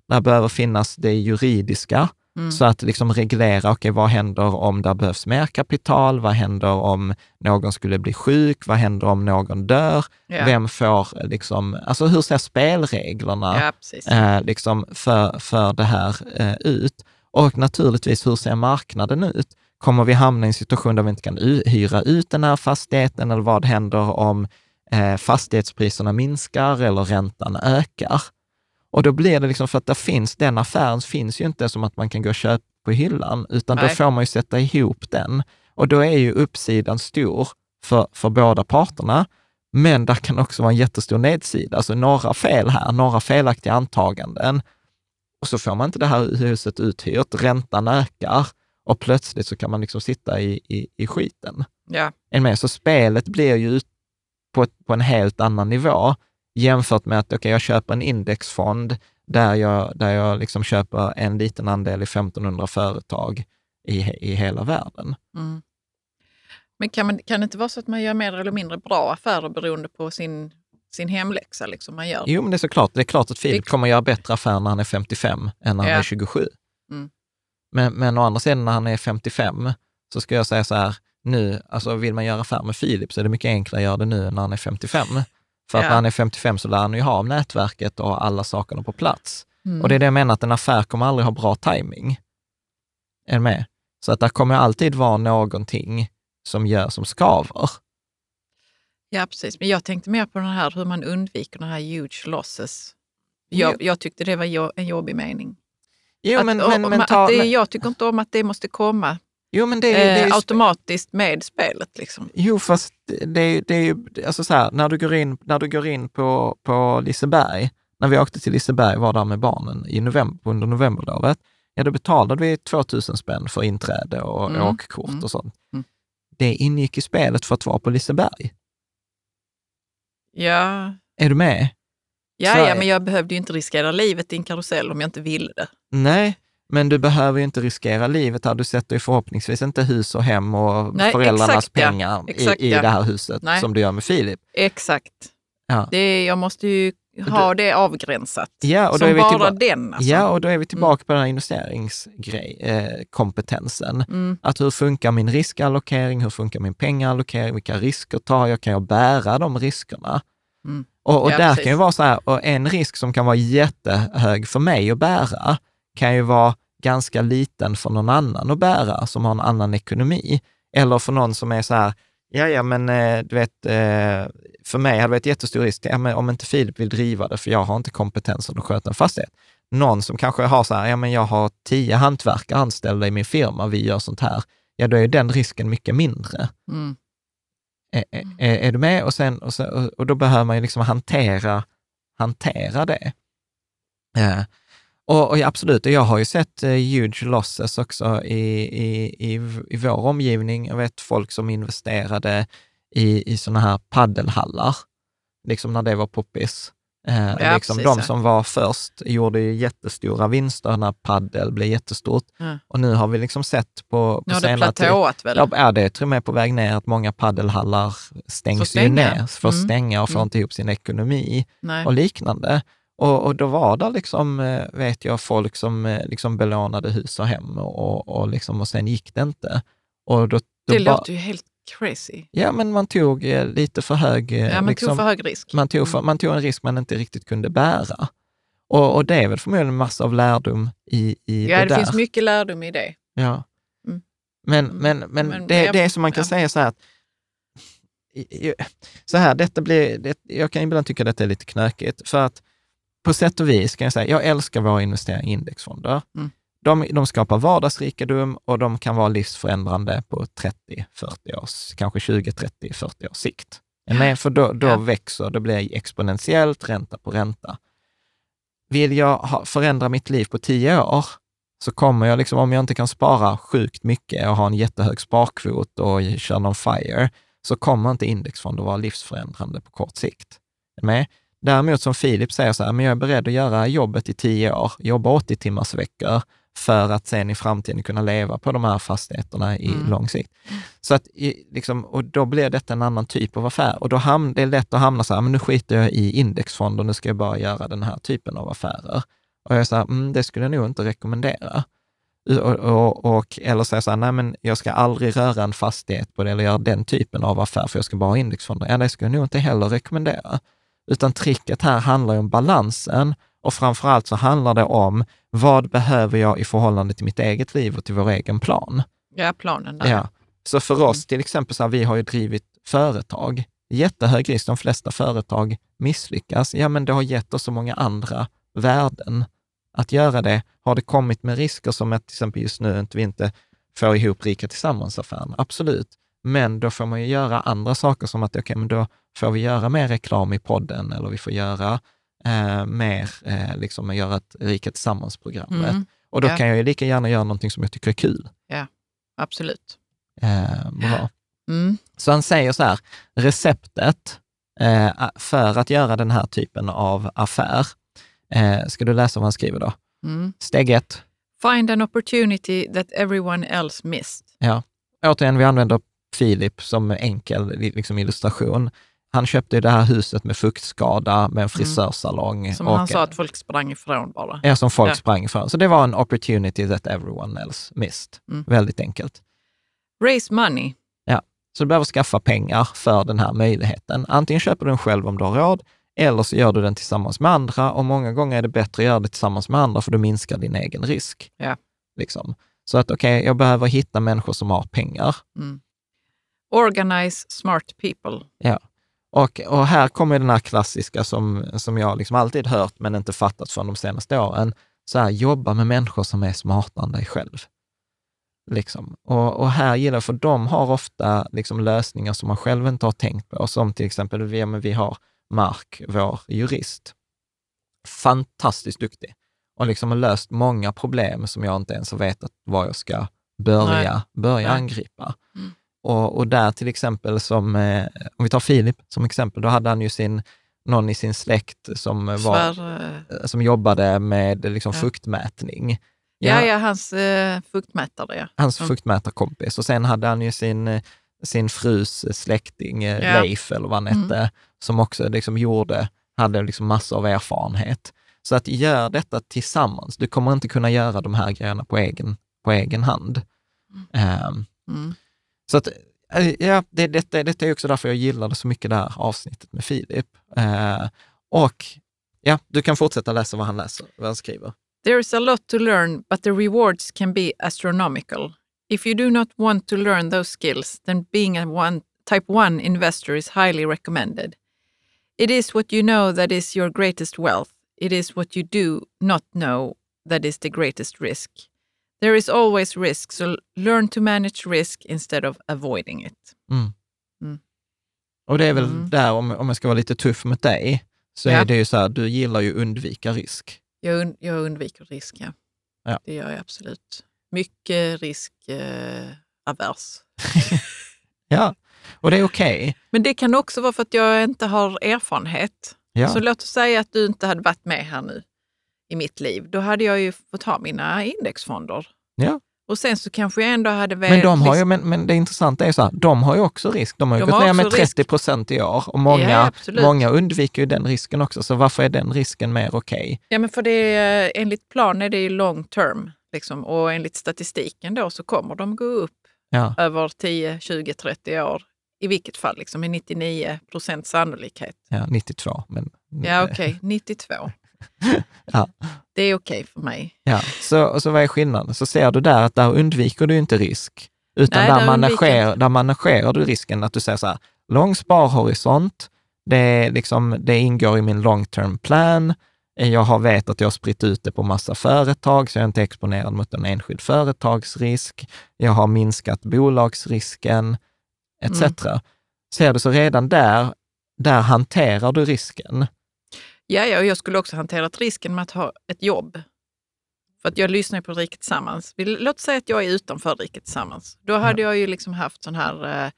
Där behöver finnas det juridiska, Mm. så att liksom reglera, okej, vad händer om det behövs mer kapital? Vad händer om någon skulle bli sjuk? Vad händer om någon dör? ja. Vem får, liksom, alltså hur ser spelreglerna ja, eh, liksom för, för det här eh, ut? Och naturligtvis, hur ser marknaden ut? Kommer vi hamna i en situation där vi inte kan hyra ut den här fastigheten eller vad händer om eh, fastighetspriserna minskar eller räntan ökar? Och då blir det liksom för att det finns, den affären finns ju inte som att man kan gå och köpa på hyllan, utan då Nej. får man ju sätta ihop den. Och då är ju uppsidan stor för, för båda parterna, men där kan också vara en jättestor nedsida. Alltså några fel här, några felaktiga antaganden. Och så får man inte det här huset uthyrt, räntan ökar och plötsligt så kan man liksom sitta i, i, i skiten. Ja. Är ni med? Så spelet blir ju på, ett, på en helt annan nivå jämfört med att okay, jag köper en indexfond där jag, där jag liksom köper en liten andel i 1500 företag i, i hela världen. Mm. Men kan, man, kan det inte vara så att man gör mer eller mindre bra affärer beroende på sin, sin hemläxa? Liksom man gör? Jo, men det är såklart. Det är klart att Filip Det- kommer göra bättre affärer när han är 55 än när han Ja. är 27. Mm. Men, men å andra sidan, när han är 55, så ska jag säga så här, nu, alltså vill man göra affär med Filip så är det mycket enklare att göra det nu när han är 55. För att Ja. när han är 55 så lär han ju ha nätverket och alla sakerna på plats. Mm. Och det är det jag menar, att en affär kommer aldrig ha bra timing. Är med? Så att det kommer alltid vara någonting som gör som skaver. Ja, precis. Men jag tänkte mer på den här, hur man undviker den här huge losses. Jag, jag tyckte det var jo- en jobbig mening. Jo, att, men, och- men, och- men, att ta, det, jag tycker inte om att det måste komma jo, men det, är- det är eh, automatiskt med spelet. Liksom. Jo, fast det, är- det är ju, alltså så här, när du går in, när du går in på, på Liseberg, när vi åkte till Liseberg, var där med barnen i november, under novemberlovet, ja då betalade vi 2000 spänn för inträde och Mm, åkkort mm, och sånt. mm. Det ingick i spelet för att vara på Liseberg. Ja, Är du med? ja, ja, men jag behövde ju inte riskera livet i en karusell om jag inte ville det. Nej, men du behöver ju inte riskera livet här. Du sätter ju förhoppningsvis inte hus och hem och Nej, föräldrarnas exakt, ja. pengar Exakt, i, i ja. det här huset Nej. som du gör med Filip. Exakt. Ja. Det, jag måste ju ha det avgränsat. Ja, och då Som är vi bara tillbaka. den. Alltså. Ja, och då är vi tillbaka på den här investeringskompetensen. Eh. Mm, att hur funkar min riskallokering? Hur funkar min pengaallokering? Vilka risker tar jag? Kan jag bära de riskerna? Mm. Och, och Ja, där precis. kan ju vara så här, och en risk som kan vara jättehög för mig att bära, kan ju vara ganska liten för någon annan att bära, som har en annan ekonomi. Eller för någon som är så här, ja, ja, men eh, du vet, eh, för mig hade det varit jättestor risk, ja, men om inte Filip vill driva det, för jag har inte kompetensen att sköta en fastighet. Någon som kanske har så här, ja men jag har tio hantverkare anställda i min firma, vi gör sånt här. ja då är den risken mycket mindre. Mm. Är, är, är du med? Och, sen, och, sen, och, och då behöver man ju liksom hantera, hantera det. Eh, och, och absolut, jag har ju sett eh, huge losses också i, i, i, i vår omgivning. Jag vet folk som investerade i, i sådana här paddelhallar, liksom när det var poppis. Eh, Ja, liksom precis, de ja. som var först gjorde ju jättestora vinster när paddel blev jättestort. Ja. Och nu har vi liksom sett på, på det senare tid, väl? Ja, ja, det är till och med på väg ner att många paddelhallar stängs ju ner, får Mm. stänga och får Mm. inte ihop sin ekonomi Nej. och liknande. Och, och då var det liksom, eh, vet jag, folk som eh, liksom belånade hus och hem och, och, liksom, och sen gick det inte. Och då, då Det låter ju helt crazy. Ja, men man tog eh, lite för hög... eh, Ja, man liksom, tog för hög risk. man, tog för, Mm. man tog en risk man inte riktigt kunde bära. Och, och det är väl förmodligen en massa av lärdom i, i Ja, det, det där. finns mycket lärdom i det. Ja. Mm. Men, Mm. men, men, Men det, jag- det är som man kan ja. säga så här att så här, detta blir, det, jag kan ibland tycka att detta är lite knökigt, för att på sätt och vis kan jag säga, jag älskar våra investeringar i indexfonder. Mm. De, de skapar vardagsrikedom och de kan vara livsförändrande på 30, 40 års, kanske 20, 30, 40 års sikt. Med? För då, då Ja. växer, det blir exponentiellt, ränta på ränta. Vill jag förändra mitt liv på 10 år, så kommer jag, liksom, om jag inte kan spara sjukt mycket och ha en jättehög sparkvot och köra någon FIRE, så kommer inte indexfonder vara livsförändrande på kort sikt. Med? Däremot som Filip säger så här, men jag är beredd att göra jobbet i 10 år, jobba 80 timmars veckor för att sen i framtiden kunna leva på de här fastigheterna i Mm. lång sikt. Så att, i, liksom, och då blir detta en annan typ av affär. Och då ham, det är lätt att hamna så här, men nu skiter jag i indexfonder, nu ska jag bara göra den här typen av affärer. Och jag säger, mm, det skulle jag nog inte rekommendera. Och, och, och, eller säga så här, nej men jag ska aldrig röra en fastighet på det eller göra den typen av affär, för jag ska bara ha indexfonder. Ja, det skulle jag nog inte heller rekommendera. Utan tricket här handlar ju om balansen och framför allt så handlar det om vad behöver jag i förhållande till mitt eget liv och till vår egen plan. Ja, planen där. Ja. Så för oss till exempel, så här, vi har ju drivit företag. Jättehög risk, de flesta företag misslyckas. Ja, men det har gett oss så många andra värden att göra det. Har det kommit med risker som att till exempel just nu inte vi inte får ihop Rika Tillsammans-affären? Absolut. Men då får man ju göra andra saker som att, okej, men då får vi göra mer reklam i podden eller vi får göra eh, mer, eh, liksom göra ett Rika Tillsammans-programmet. Mm, Och då ja. kan jag ju lika gärna göra någonting som jag tycker är kul. absolut. Eh, bra. Mm. Så han säger så här, receptet eh, för att göra den här typen av affär, eh, ska du läsa vad han skriver då? Mm. Steg ett, Find an opportunity that everyone else missed. återigen, vi använder Filip som enkel liksom, illustration. Han köpte det här huset med fuktskada, med en frisörsalong. Mm. Som och, han sa att folk sprang ifrån bara. Ja, som folk Ja. sprang ifrån. Så det var en opportunity that everyone else missed. Mm. Väldigt enkelt. Raise money. Så du behöver skaffa pengar för den här möjligheten. Antingen köper du den själv om du har råd, eller så gör du den tillsammans med andra. Och många gånger är det bättre att göra det tillsammans med andra, för du minskar din egen risk. Ja. Liksom. Så att okej, jag behöver hitta människor som har pengar. Mm. Organize smart people. Och, och här kommer den här klassiska som, som jag liksom alltid hört, men inte fattat från de senaste åren. Så här, jobba med människor som är smartare än dig själv. Liksom. Och, och här gillar jag, för de har ofta liksom lösningar som man själv inte har tänkt på, som till exempel vi, men vi har Mark, vår jurist. Fantastiskt duktig och liksom har löst många problem som jag inte ens har vetat var jag ska börja, börja Nej. angripa. Mm. Och, och där till exempel, som, eh, om vi tar Filip som exempel, då hade han ju sin, någon i sin släkt som, var, Svär, eh, som jobbade med liksom, Ja. fuktmätning. ja, ja, hans eh, fuktmätare. Ja. Hans Mm. fuktmätarkompis. Och sen hade han ju sin, eh, sin frus släkting, eh, Ja. Leif eller vad han Mm. hette, som också liksom gjorde, hade liksom massor av erfarenhet. Så att gör detta tillsammans. Du kommer inte kunna göra de här grejerna på egen, på egen hand. Mm så att, eh, ja, det, detta, detta är också därför jag gillade så mycket det här avsnittet med Filip. Eh, och ja, du kan fortsätta läsa vad han läser, vad han skriver. There is a lot to learn, but the rewards can be astronomical. If you do not want to learn those skills, then being a one, type 1 investor is highly recommended. It is what you know that is your greatest wealth. It is what you do not know that is the greatest risk. There is always risk, so learn to manage risk instead of avoiding it. Mm. Mm. Och det är väl Mm. där, om, om jag ska vara lite tuff mot dig, så Ja. är det ju så här, du gillar ju undvika risk. Jag, und- jag undviker risk, ja. Ja. Det gör jag absolut. Mycket riskavers. Eh. Ja, och det är okej. Men det kan också vara för att jag inte har erfarenhet. Ja. Så låt oss säga att du inte hade varit med här nu i mitt liv. Då hade jag ju fått ha mina indexfonder. Ja. Och sen så kanske jag ändå hade Men, de har ju, men, men det intressanta är så här, de har ju också risk. De har ju De gått ner med också risk. 30 procent i år och många, Ja, många undviker ju den risken också. Så varför är den risken mer okej? Ja, men för det är, enligt plan är det ju long term. Liksom, och enligt statistiken då så kommer de gå upp Ja. över 10, 20, 30 år. I vilket fall, liksom, med 99 procents sannolikhet. ja, 92. Men, Ja, okej. 92. Ja. Det är okej för mig. Ja, så, och så vad är skillnaden? Så ser du där att där undviker du inte risk, utan Nej, där, där undviker där managerar du risken att du säger så här, lång sparhorisont, det, är liksom, det ingår i min long term plan, jag har vet att jag har spritt ut det på massa företag, så jag är inte exponerad mot en enskild företagsrisk, jag har minskat bolagsrisken, etc. Mm. Ser du, så redan där, där hanterar du risken. Ja, ja, och jag skulle också hanterat risken med att ha ett jobb. För att jag lyssnar på Riket Tillsammans. Låt säga att jag är utanför Riket Tillsammans. Då hade jag ju liksom haft sån här, eh,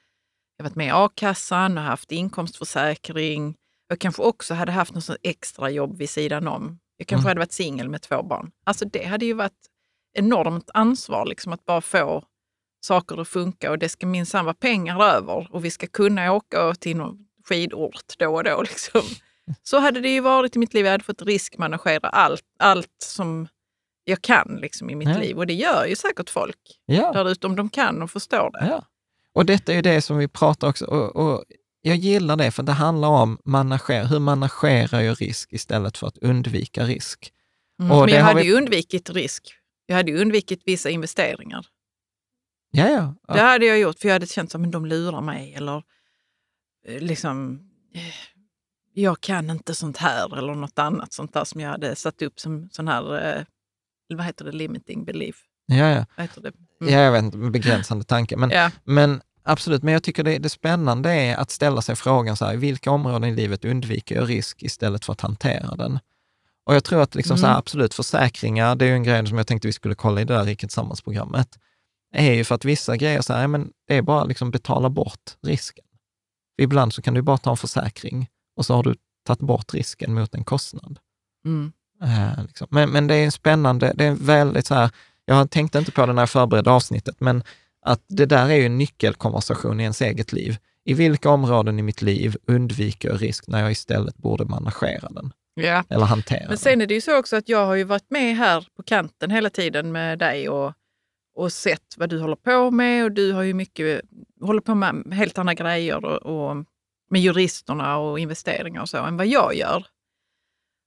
jag varit med i a-kassan och haft inkomstförsäkring. Jag kanske också hade haft något extra jobb vid sidan om. Jag kanske Mm. hade varit singel med två barn. Alltså det hade ju varit enormt ansvar liksom att bara få saker att funka och det ska minsann vara pengar över och vi ska kunna åka till någon skidort då och då. Liksom. Så hade det ju varit i mitt liv. Jag hade fått riskmanagera allt, allt som jag kan liksom, i mitt Ja. liv. Och det gör ju säkert folk Ja. där ute om de kan och förstår det. Ja. Och detta är ju det som vi pratar också, och, och jag gillar det, för det handlar om manager, hur managerar jag risk istället för att undvika risk. Mm. Och Men jag har hade vi- ju undvikit risk. Jag hade ju undvikit vissa investeringar. Ja, ja. Det hade jag gjort, för jag hade känt som att de lurar mig. Eller eh, liksom, eh, jag kan inte sånt här eller något annat sånt där som jag hade satt upp som sån här, eh, vad heter det, limiting belief. ja, ja. Vad heter det? Mm. ja jag vet inte, begränsande tanke. Men, Ja. men absolut, men jag tycker det, det spännande är att ställa sig frågan så här, vilka områden i livet undviker jag risk istället för att hantera den? Och jag tror att liksom så här, Mm. absolut försäkringar, det är ju en grej som jag tänkte vi skulle kolla i det där Riket Tillsammans-programmet, är ju för att vissa grejer så här, men det är bara liksom betala bort risken. Ibland så kan du bara ta en försäkring och så har du tagit bort risken mot en kostnad. Mm. Eh, liksom. men, men det är en spännande, det är väldigt så här, jag tänkte inte på det när jag förberedde avsnittet, men att det där är ju en nyckelkonversation i ens eget liv. I vilka områden i mitt liv undviker jag risk när jag istället borde managera den Ja. eller hantera Men sen är det ju så också att jag har ju varit med här på kanten hela tiden med dig och, och sett vad du håller på med och du har ju mycket, håller på med helt andra grejer och, och med juristerna och investeringar och så än vad jag gör.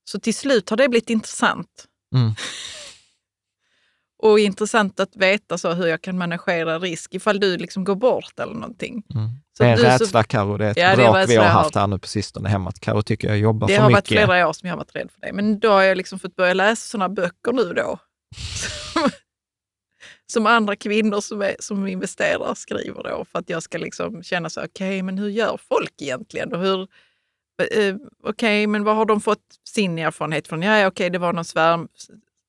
Så till slut har det blivit intressant. Mm. Och intressant att veta så hur jag kan managera risk ifall du liksom går bort eller någonting. Mm. Det är en du så- rädsla, Karo. Det är ett Ja, det bråk vi rädsla har har. haft här nu på sistone hemma. Att Karo tycker jag jobbar Det för har mycket. varit flera år som jag har varit rädd för det. Men då har jag liksom fått börja läsa sådana böcker nu då. Som, andra kvinnor som, är, som investerar skriver då. För att jag ska liksom känna så, okej, men hur gör folk egentligen? Och hur, eh, okej, men vad har de fått sin erfarenhet från? Ja, okej, det var någon svär,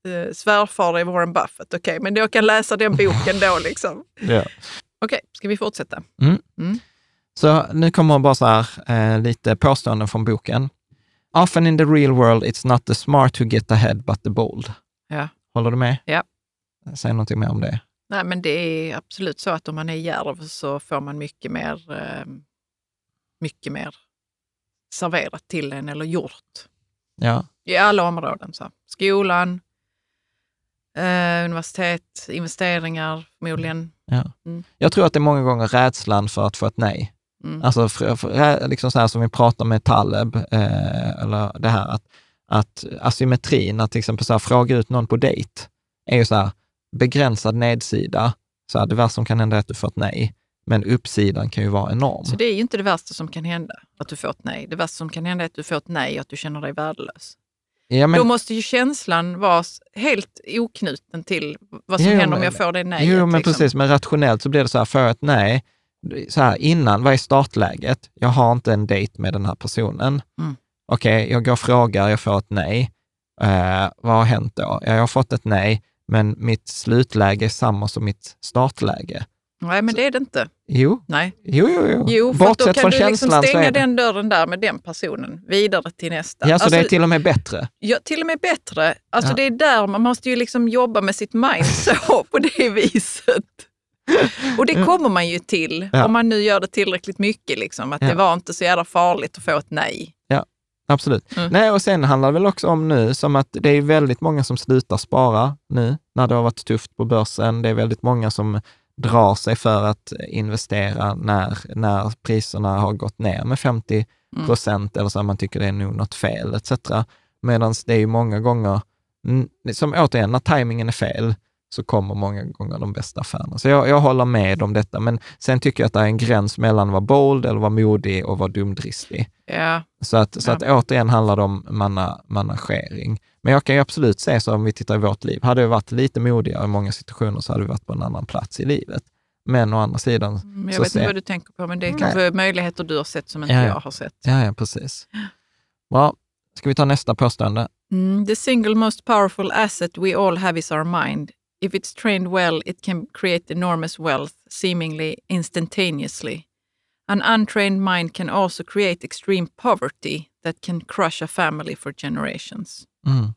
eh, svärfar i Warren Buffett. Okej, men jag kan läsa den boken då liksom. Ja. Okej, ska vi fortsätta? Så nu kommer bara så här, eh, lite påståenden från boken. Often in the real world it's not the smart who get ahead but the bold. Ja. Håller du med? Ja. Säg någonting mer om det. Nej, men det är absolut så att om man är djärv så får man mycket mer, eh, mycket mer serverat till en eller gjort. Ja, I alla områden. Så. Skolan, eh, universitet, investeringar förmodligen. ja. Mm. Jag tror att det är många gånger rädslan för att få ett nej. Mm. Alltså för, för, liksom så här som vi pratar med Taleb, eh, eller det här att, att asymmetrin, att till exempel så här, fråga ut någon på dejt, är ju så här begränsad nedsida. Så här, det värsta som kan hända är att du får ett nej, men uppsidan kan ju vara enorm. Så det är ju inte det värsta som kan hända, att du får ett nej. Det värsta som kan hända är att du får ett nej och att du känner dig värdelös. Ja, men, Då måste ju känslan vara helt oknuten till vad som Jo, händer om men- jag får det nejet. jo, men liksom. precis. Men rationellt så blir det så här, får jag ett nej, så här innan, vad är startläget? Jag har inte en dejt med den här personen. Mm. Okej, jag går och frågar, jag får ett nej. Eh, vad har hänt då? Ja, jag har fått ett nej, men mitt slutläge är samma som mitt startläge. Nej, men det är det inte. Jo, Nej. jo, jo. jo. Jo, för att då Bortsett kan från du liksom stänga är det... den dörren där med den personen vidare till nästa. Ja, så Alltså, det är till och med bättre. ja, till och med bättre. Alltså Ja. det är där man måste ju liksom jobba med sitt mind så, på det viset. Och det kommer man ju till. Ja. om man nu gör det tillräckligt mycket. Liksom, att Ja. det var inte så jävla farligt att få ett nej. Absolut. Mm. Nej, och sen handlar det väl också om nu, som att det är väldigt många som slutar spara nu, när det har varit tufft på börsen. Det är väldigt många som drar sig för att investera när, när priserna har gått ner med 50 Mm. procent, eller så man tycker det är nog något fel, etc. Medan det är ju många gånger, mm, som återigen, när tajmingen är fel, så kommer många gånger de bästa affärerna. Så jag, jag håller med om detta, men sen tycker jag att det är en gräns mellan att vara bold eller vara modig och vara dumdristig. Ja, Så att, så Ja. att återigen handlar det om manna, managering. Men jag kan ju absolut säga så om vi tittar i vårt liv, hade vi varit lite modigare i många situationer så hade vi varit på en annan plats i livet. Men å andra sidan, men jag vet ser- inte vad du tänker på, men det är Nej. kanske möjligheter du har sett som inte ja. jag har sett. ja, ja precis. Bra, ska vi ta nästa påstående? Mm, the single most powerful asset we all have is our mind. If it's trained well, it can create enormous wealth, seemingly instantaneously. An untrained mind can also create extreme poverty that can crush a family for generations. Mm.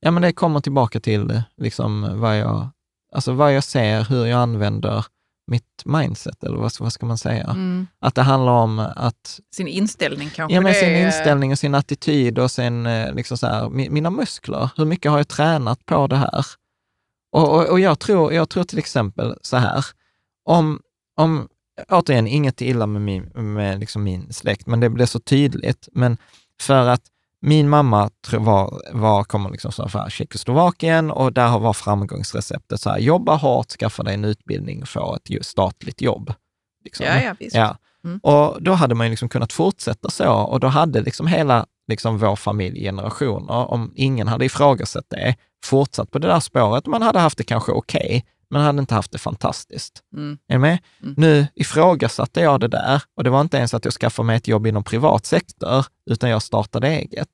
Ja, men det kommer tillbaka till liksom vad jag, alltså vad jag ser, hur jag använder mitt mindset, eller vad, vad ska man säga? Mm. Att det handlar om att Sin inställning kanske. Ja, men sin är- inställning och sin attityd och sen eh, liksom så här, mi- mina muskler. Hur mycket har jag tränat på det här? Och, och, och jag, tror, jag tror till exempel så här, om, om återigen, inget illa med min, med liksom min släkt, men det blir så tydligt. Men för att min mamma var, var, kommer liksom från Tjeckoslovakien och där var framgångsreceptet så här, jobba hårt, skaffa dig en utbildning och få ett statligt jobb. Liksom. Ja, ja, visst. Ja. Mm. Och då hade man ju liksom kunnat fortsätta så och då hade liksom hela liksom vår familj generationer, om ingen hade ifrågasatt det, fortsatt på det där spåret. Man hade haft det kanske okej, men hade inte haft det fantastiskt. Mm. Är du med? Mm. Nu ifrågasatte jag det där och det var inte ens att jag skaffade mig ett jobb inom privat sektor, utan jag startade eget.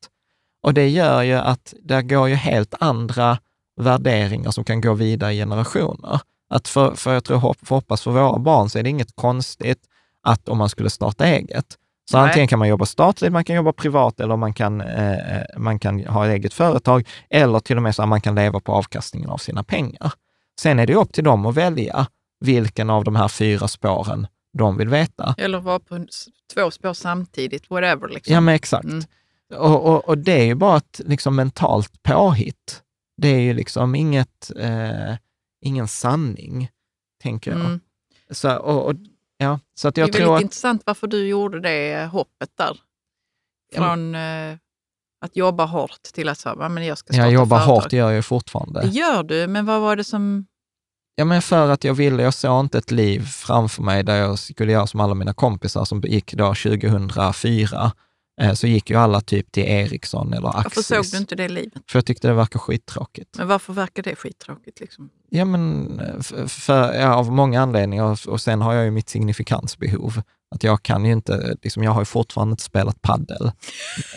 Och det gör ju att det går ju helt andra värderingar som kan gå vidare i generationer. Att för, för jag tror, hoppas för våra barn så är det inget konstigt att om man skulle starta eget. Så Nej. antingen kan man jobba statligt, man kan jobba privat eller man kan, eh, man kan ha ett eget företag eller till och med så att man kan leva på avkastningen av sina pengar. Sen är det upp till dem att välja vilken av de här fyra spåren de vill veta. Eller vara på två spår samtidigt, whatever. Liksom. Ja, men exakt. Mm. Och, och, och det är ju bara ett liksom, mentalt påhitt. Det är ju liksom inget, eh, ingen sanning, tänker jag. Mm. Så, och, och, ja, så att Det jag är tror väldigt att... intressant varför du gjorde det hoppet där. Ja, Från eh, att jobba hårt till att säga, men jag ska starta Jag jobbar företag. hårt, det gör jag fortfarande. Det gör du, men vad var det som... Ja, men för att jag ville, jag såg inte ett liv framför mig där jag skulle göra som alla mina kompisar som gick då 2004. Eh, så gick ju alla typ till Ericsson eller Varför Axis. såg du inte det livet? För jag tyckte det verkar skittråkigt. Men varför verkar det skittråkigt? Liksom? Ja, men för, för, ja, av många anledningar. Och, sen har jag ju mitt signifikansbehov. Att jag kan ju inte, liksom, jag har ju fortfarande inte spelat paddel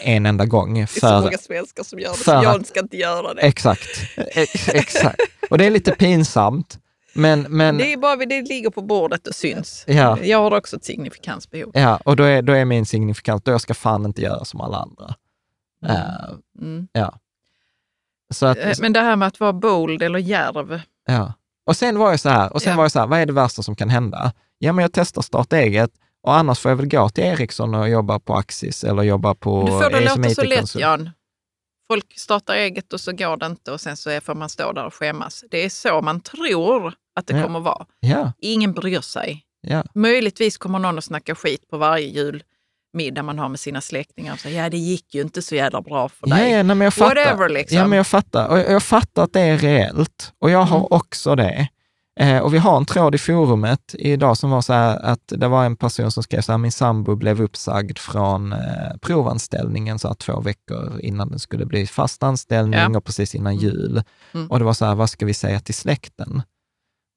en enda gång. Det är så För, många svenskar som gör det, för så jag ska inte göra det. exakt, ex, exakt. Och det är lite pinsamt. Men, men Det, är bara, det ligger på bordet och syns. Ja. Jag har också ett signifikansbehov. Ja, och då är, då är min signifikans, då jag ska fan inte göra som alla andra. Mm. Eh, Mm. så att, Eh, Men det här med att vara bold eller djärv. Ja. Och sen var jag så här, och sen Ja. var jag så här, vad är det värsta som kan hända? Ja, men jag testar starta eget och annars får jag väl gå till Ericsson och jobba på Axis eller jobba på Du får det låta så lätt, IT-konsult. Jan. Folk startar eget och så går det inte och sen så får man stå där och skämmas. Det är så man tror att det Ja. kommer vara. Ja, Ingen bryr sig. ja. Möjligtvis kommer någon att snacka skit på varje julmiddag man har med sina släktingar. Säga, ja, det gick ju inte så jävla bra för Ja, dig. ja, nej, men jag fattar. Whatever liksom. Ja, men jag fattar. Och jag fattar att det är reellt och jag har Mm. också det. Eh, och vi har en tråd i forumet idag som var så här att det var en person som skrev så här, min sambo blev uppsagd från eh, provanställningen så här, två veckor innan den skulle bli fast anställning Ja. och precis innan Mm. jul. Mm. Och det var så här, vad ska vi säga till släkten?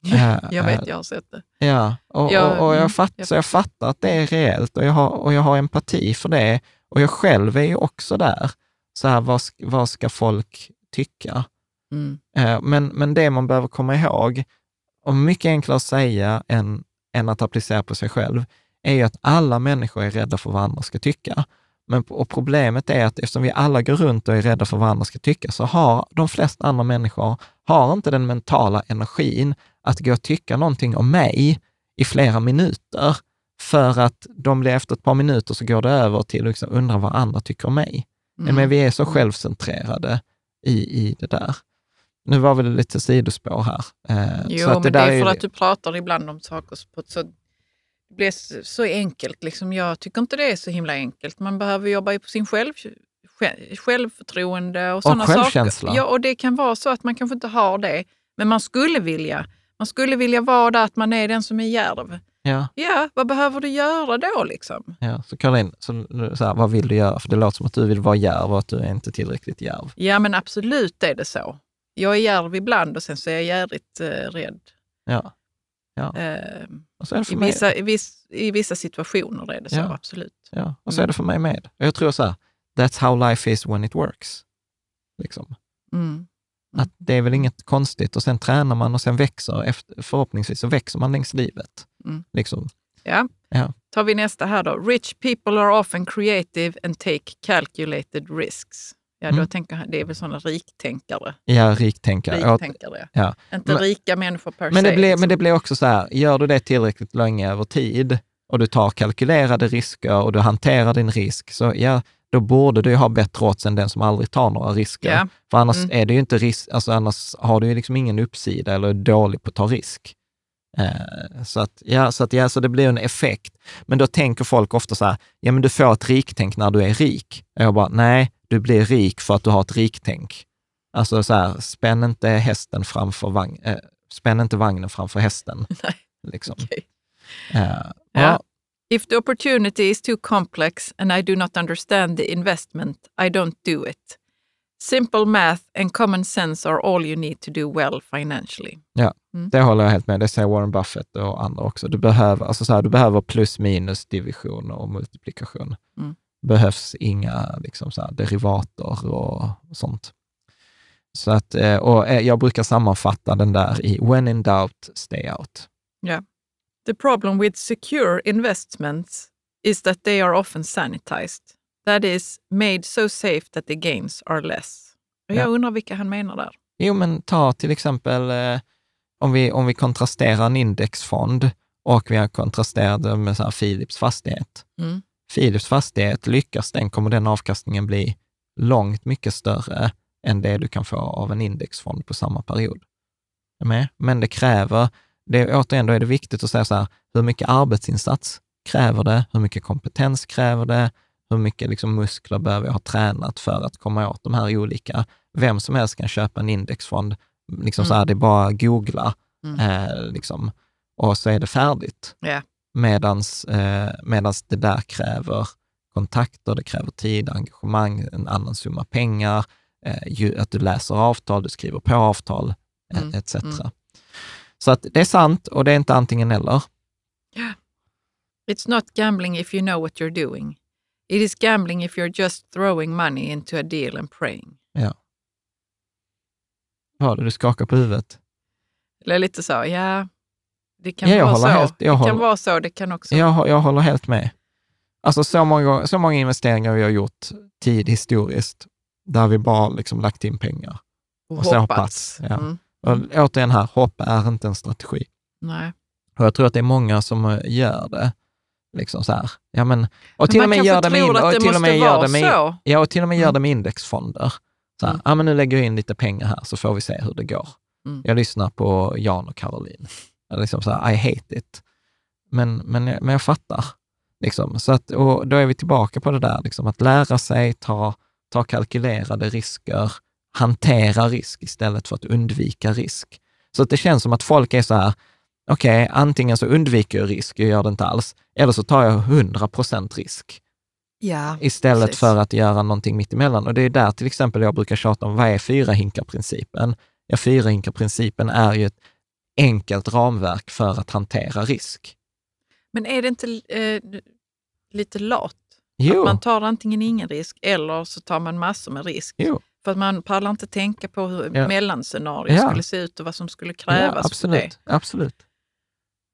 Eh, Jag vet, eh, jag har sett det. Ja, och, Ja, och, och jag, mm, fatt, jag jag fattar att det är reellt och jag, har, och jag har empati för det. Och jag själv är ju också där. Så här, vad, vad ska folk tycka? Mm. Eh, Men, men det man behöver komma ihåg, och mycket enklare att säga än, än att applicera på sig själv, är ju att alla människor är rädda för vad andra ska tycka. Men, och problemet är att eftersom vi alla går runt och är rädda för vad andra ska tycka, så har de flesta andra människor har inte den mentala energin att gå och tycka någonting om mig i flera minuter, för att de blir efter ett par minuter så går det över till att liksom undra vad andra tycker om mig. Mm. Men vi är så självcentrerade i, i det där. Nu var väl lite sidospår här. Eh, Jo, så att men det är för ju- att du pratar ibland om saker på ett så, det blir så, så enkelt. Liksom. Jag tycker inte det är så himla enkelt. Man behöver jobba på sin själv, själv, självförtroende och sådana självkänsla. saker. Ja, och det kan vara så att man kanske inte har det, men man skulle vilja. Man skulle vilja vara där att man är den som är djärv. Ja, Ja, vad behöver du göra då liksom? ja. Så Caroline, så, så här, vad vill du göra? För det låter som att du vill vara djärv och att du är inte tillräckligt djärv. Ja, men absolut är det så. Jag är djärv ibland och sen så är jag jävligt eh, rädd. Ja. Eh, det för i, vissa, i, viss, I vissa situationer är det så, Ja. absolut. Ja, och så är det för mig med. Jag tror så här, that's how life is when it works. Liksom. Mm. Att det är väl inget konstigt och sen tränar man och sen växer, efter, förhoppningsvis så växer man längs livet. Mm. Liksom. Ja. Ja. tar vi nästa här då. Rich people are often creative and take calculated risks. Ja, då Mm. tänker han, det är väl sådana riktänkare. Ja, riktänkare. Riktänkare. Ja. Inte Men- rika människor per Men se. det, blir, liksom. men det blir också så här, gör du det tillräckligt länge över tid och du tar kalkylerade risker och du hanterar din risk, så ja, då borde du ha bättre odds än den som aldrig tar några risker. Ja. För annars Mm. är det ju inte risk, alltså annars har du ju liksom ingen uppsida eller är dålig på att ta risk. Eh, så att, ja, så att, ja, så det blir en effekt. Men då tänker folk ofta så här, ja men du får ett riktänk när du är rik. Och jag bara, nej, du blir rik för att du har ett riktänk. Alltså så här, spänn inte hästen framför vagn, eh, spänn inte vagnen framför hästen. Nej. Liksom. Okej. Eh, Ja. ja, If the opportunity is too complex and I do not understand the investment, I don't do it. Simple math and common sense are all you need to do well financially. det håller jag helt med. Det säger Warren Buffett och andra också. Du behöver, alltså så här, du behöver plus minus division och multiplikation. Mm. behövs inga liksom så här, derivater och sånt. Så att, eh, och eh, jag brukar sammanfatta den där i when in doubt, stay out. The problem with secure investments is that they are often sanitized. That is, made so safe that the gains are less. Och jag Ja. undrar vilka han menar där. Jo, men ta till exempel eh, om, vi, om vi kontrasterar en indexfond och vi har kontrasterat det med så här Philips fastighet. Mm. Philips fastighet, lyckas den kommer den avkastningen bli långt mycket större än det du kan få av en indexfond på samma period. Men det kräver, det, återigen, då är det viktigt att säga så här, hur mycket arbetsinsats kräver det? Hur mycket kompetens kräver det? Hur mycket liksom muskler behöver jag ha tränat för att komma åt de här olika? Vem som helst kan köpa en indexfond, liksom så här, Mm. det är bara att googla, Mm. eh, liksom, och så är det färdigt. Ja. Medans, eh, medans det där kräver kontakter, det kräver tid, engagemang, en annan summa pengar, eh, ju, att du läser avtal, du skriver på avtal, Mm, etc. mm. Så att det är sant och det är inte antingen eller. It's not gambling if you know what you're doing. It is gambling if you're just throwing money into a deal and praying. Vad du skakar på huvudet. Eller lite så, ja, det kan Ja, jag vara så. helt- jag det håller- kan vara så, det kan också... Jag, jag håller helt med. Alltså så många, så många investeringar vi har gjort tid historiskt, där vi bara liksom lagt in pengar. och så hoppas, ja. Mm. Och återigen här, hopp är inte en strategi. Nej. Och jag tror att det är många som eh, gör det. Liksom så här. Ja, men, och till Men och med gör det med, och det till och med gör det med, så. ja, och till och med gör Mm. det med indexfonder. Så här, Mm. ja, men nu lägger jag in lite pengar här så får vi se hur det går. Mm. Jag lyssnar på Jan och Caroline. Liksom så här, I hate it. Men, men, jag- men jag fattar. Liksom. Så att, och då är vi tillbaka på det där, liksom, att lära sig ta, ta kalkylerade risker, hantera risk istället för att undvika risk. Så det känns som att folk är så här, okej, okay, antingen så undviker jag risk, jag gör det inte alls, eller så tar jag 100 procent risk. Ja, istället precis. för att göra någonting mittemellan. Och det är där till exempel jag brukar tjata om, vad är fyra hinkar-principen? Ja, fyra hinkar-principen är ju ett enkelt ramverk för att hantera risk. Men är det inte eh, lite lat? Jo, Att man tar antingen ingen risk eller så tar man massor med risk. jo. För att man pallar inte tänka på hur Ja. mellanscenario Ja. skulle se ut och vad som skulle ja krävas för absolut. Absolut.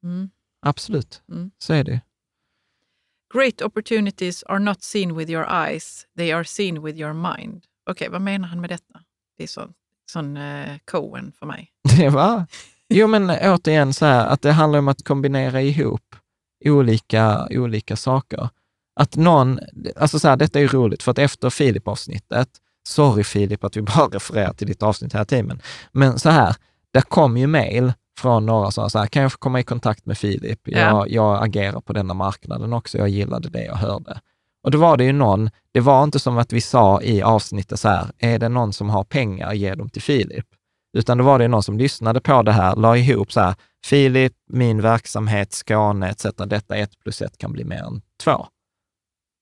det. Mm. Absolut. Mm. Så är det. Great opportunities are not seen with your eyes, they are seen with your mind. Okej, vad menar han med detta? Det är sån, sån eh, Cohen för mig. Det var... Jo, men återigen så här, att det handlar om att kombinera ihop olika, olika saker. Att någon, alltså så här, detta är roligt, för att efter Filip-avsnittet, sorry Filip att vi bara refererar till ditt avsnitt hela tiden, men så här, det kom ju mejl från några som sa så här, kan jag få komma i kontakt med Filip? Jag, Ja. jag agerar på denna marknaden också, jag gillade det jag hörde. Och då var det ju någon, det var inte som att vi sa i avsnittet så här, är det någon som har pengar, ge dem till Filip. Utan då var det någon som lyssnade på det här, la ihop så här, Filip, min verksamhet, Skåne etc. Detta ett plus ett kan bli mer än två.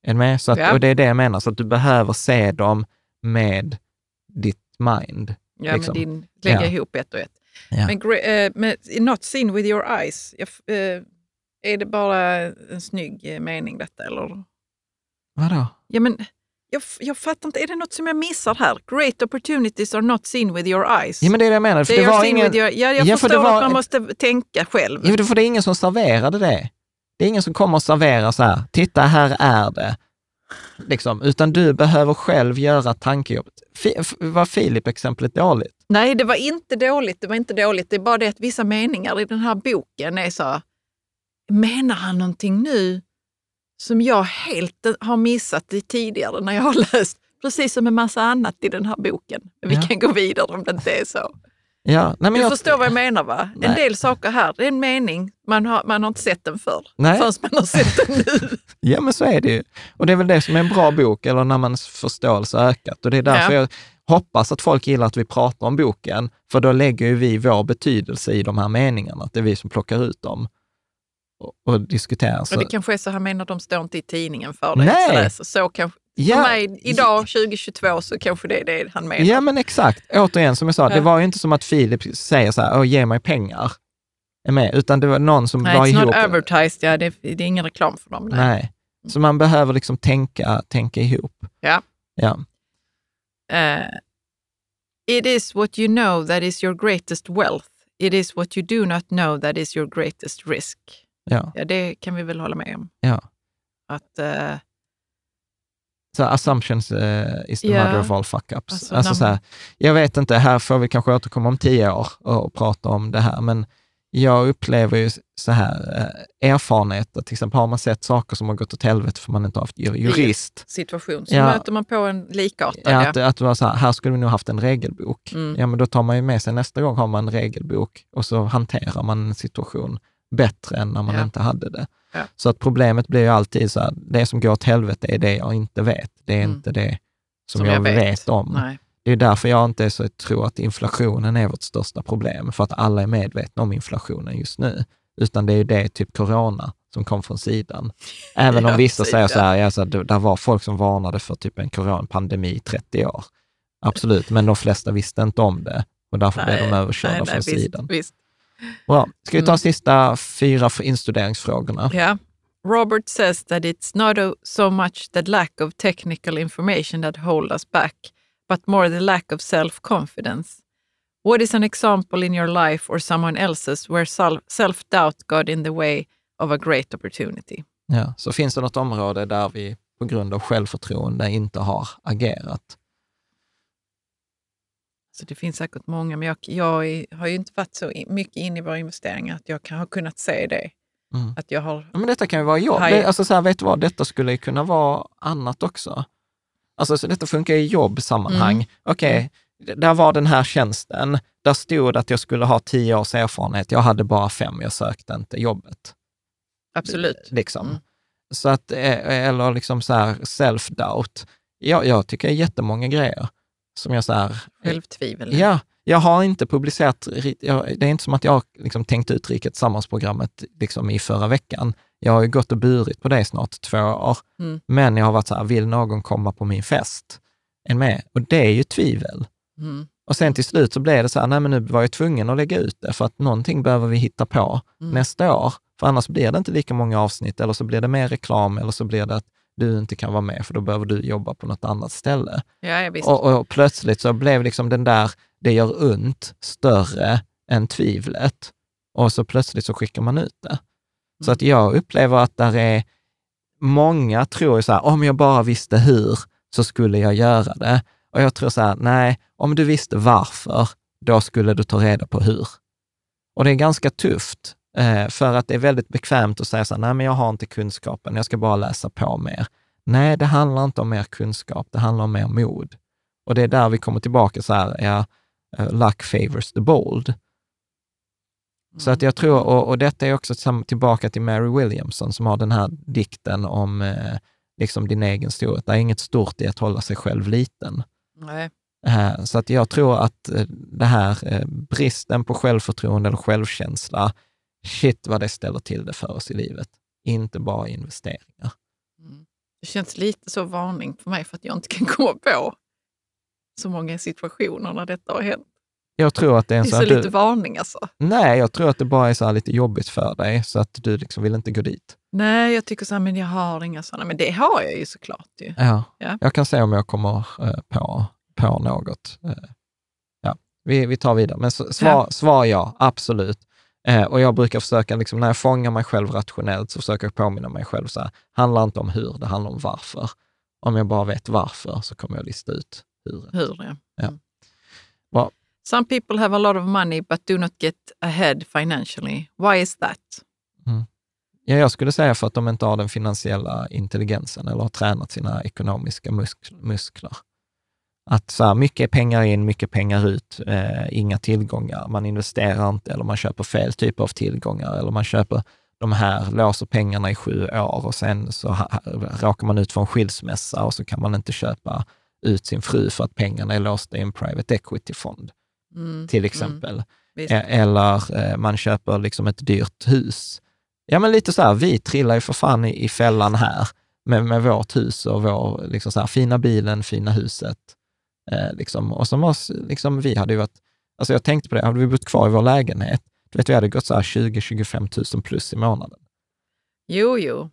Är du med? Så att, Ja. Och det är det jag menar, så att du behöver se dem med ditt mind. Ja, Liksom. med din, lägga Ja. ihop ett och ett. Ja. Men, eh, med, not seen with your eyes, jag, eh, är det bara en snygg eh, mening detta? Eller? Vadå? Ja, men, jag, jag fattar inte, är det något som jag missar här? Great opportunities are not seen with your eyes. Ja, men det är det jag menar. För They det var ingen... your, ja, jag Ja, för förstår det var- att man måste tänka själv. Jo, för det är ingen som serverade det. Det är ingen som kommer och serverar så här, titta här är det. Liksom, utan du behöver själv göra tankejobbet. F- Var Filip-exemplet dåligt? Nej, det var inte dåligt. Det var inte dåligt. Det är bara det att vissa meningar i den här boken är så, menar han någonting nu som jag helt har missat i tidigare när jag har läst? Precis som en massa annat i den här boken. Vi Ja. kan gå vidare om det inte är så. Ja, nej, men Du jag, förstår vad jag menar va? En Nej. del saker här, det är en mening, man har, man har inte sett den förr. Nej. Förrän man har sett den nu. Ja, men så är det ju. Och det är väl det som är en bra bok, eller när mans förståelse ökat. Och det är därför Ja. jag hoppas att folk gillar att vi pratar om boken, för då lägger ju vi vår betydelse i de här meningarna, att det är vi som plockar ut dem och, och diskuterar. Så, Och det kanske är så han menar, de står inte i tidningen för dig. Nej. Så, så kanske, ja, För mig idag, 2022, så kanske det är det han menar. Ja, men exakt. Återigen, som jag sa, det var ju inte som att Filip säger så här, ge mig pengar, med, utan det var någon som Nej, it's ihop... not advertised, ja, det, det är ingen reklam för dem. Nej. Nej. Så man behöver liksom tänka, tänka ihop. Ja. Ja. Eh, it is what you know that is your greatest wealth. It is what you do not know that is your greatest risk. Ja. Ja, det kan vi väl hålla med om. Ja. Att, eh, Så assumptions eh, is the Ja. mother of all fuck-ups. Alltså, Alltså, så här, jag vet inte, här får vi kanske återkomma om tio år och, prata om det här, men jag upplever ju så här, eh, erfarenheter, till exempel har man sett saker som har gått åt helvete för man inte har haft ju- jurist, situation så Ja. möter man på en likartad. Ja, Ja. att, att det var så här, här skulle vi nog haft en regelbok. Mm. Ja, men då tar man ju med sig nästa gång har man en regelbok och så hanterar man en situation bättre än när man Ja. inte hade det. Ja. Så att problemet blir ju alltid så här, det som går åt helvete är det jag inte vet. Det är Mm. inte det som, jag, vet. om. Nej. Det är därför jag inte så tror att inflationen är vårt största problem, för att alla är medvetna om inflationen just nu. Utan det är ju det, typ corona, som kom från sidan. Även om Ja, vissa säger så sidan. här, ja, så här, det- där var folk som varnade för typ en coronapandemi i 30 år. Absolut, men de flesta visste inte om det och därför blev de överkörda nej, från nej, sidan. Visst, visst. Bra. Ska vi ta Mm. sista fyra för instuderingsfrågorna? Ja. Robert says that it's not so much the lack of technical information that hold us back, but more the lack of self-confidence. What is an example in your life or someone else's where self- self-doubt got in the way of a great opportunity? Ja. Så finns det något område där vi på grund av självförtroende inte har agerat? Så det finns säkert många, men jag, jag har ju inte varit så in, mycket inne i våra investeringar att jag kan ha kunnat se det. Mm. Att jag har... Ja, men detta kan ju vara jobb. Det, alltså så här, vet du vad, detta skulle kunna vara annat också. Alltså, så detta funkar i jobbsammanhang. Mm. Okej, d- där var den här tjänsten. Där stod att jag skulle ha tio års erfarenhet. Jag hade bara fem, jag sökte inte jobbet. Absolut. Liksom. Mm. Så att, eh, eller liksom så här self-doubt. Jag, jag tycker jättemånga grejer som jag så här, Självtvivel. Ja, Jag har inte publicerat, jag, det är inte som att jag har liksom tänkt ut Riket Tillsammans-programmet liksom i förra veckan. Jag har ju gått och burit på det snart två år, Mm. men jag har varit så här, vill någon komma på min fest? En med? Och det är ju tvivel. Mm. Och sen till slut så blev det så här, nej men nu var jag tvungen att lägga ut det för att någonting behöver vi hitta på Mm. nästa år. För annars blir det inte lika många avsnitt eller så blir det mer reklam eller så blir det att du inte kan vara med för då behöver du jobba på något annat ställe. Ja. Och, och plötsligt så blev liksom den där, det gör ont, större än tvivlet. Och så plötsligt så skickar man ut det. Så Mm. att jag upplever att där är, många tror ju så här, om jag bara visste hur så skulle jag göra det. Och jag tror så här, nej, om du visste varför, då skulle du ta reda på hur. Och det är ganska tufft, eh, för att det är väldigt bekvämt att säga så här, nej men jag har inte kunskapen, jag ska bara läsa på mer. Nej, det handlar inte om mer kunskap, det handlar om mer mod. Och det är där vi kommer tillbaka så här, ja, eh, luck favors the bold. Så att jag tror, och, och detta är också tillbaka till Mary Williamson som har den här dikten om eh, liksom din egen storhet. Det är inget stort i att hålla sig själv liten. Nej. Eh, så att jag tror att det här bristen på självförtroende eller självkänsla, shit vad det ställer till det för oss i livet. Inte bara investeringar. Mm. Det känns lite så varning för mig för att jag inte kan komma på så många situationer när detta har hänt. Jag tror att det är en Det är så så här, lite du, varning alltså. Nej, jag tror att det bara är så lite jobbigt för dig, så att du liksom vill inte gå dit. Nej, jag tycker så här, men jag har inga sådana. Men det har jag ju såklart. Ju. Ja, Ja. jag kan se om jag kommer eh, på, på något. Eh, ja, vi, vi tar vidare. Men svar, Ja. svar ja, absolut. Eh, och jag brukar försöka, liksom, när jag fångar mig själv rationellt, så försöker jag påminna mig själv så här, handlar inte om hur, det handlar om varför. Om jag bara vet varför så kommer jag lista ut hur. Hur det Ja. Mm. Bra. Some people have a lot of money but do not get ahead financially. Why is that? Ja, jag skulle säga för att de inte har den finansiella intelligensen eller har tränat sina ekonomiska musk- muskler. Att så här, mycket pengar in, mycket pengar ut, eh, inga tillgångar. Man investerar inte eller man köper fel typ av tillgångar eller man köper de här, låser pengarna i sju år och sen så råkar man ut för en skilsmässa och så kan man inte köpa ut sin fru för att pengarna är låsta i en private equity-fond, Mm. till exempel. Visst. E- Eller eh, man köper liksom ett dyrt hus. Ja, men lite så här, vi trillar ju för fan i, i fällan här med, med vårt hus och vår liksom så här, fina bilen, fina huset. Eh, liksom. Och som oss, liksom, vi hade ju varit, alltså jag tänkte på det, hade vi bott kvar i vår lägenhet, du vet, vi hade gått så här 20-25 000 plus i månaden. Jo, jo.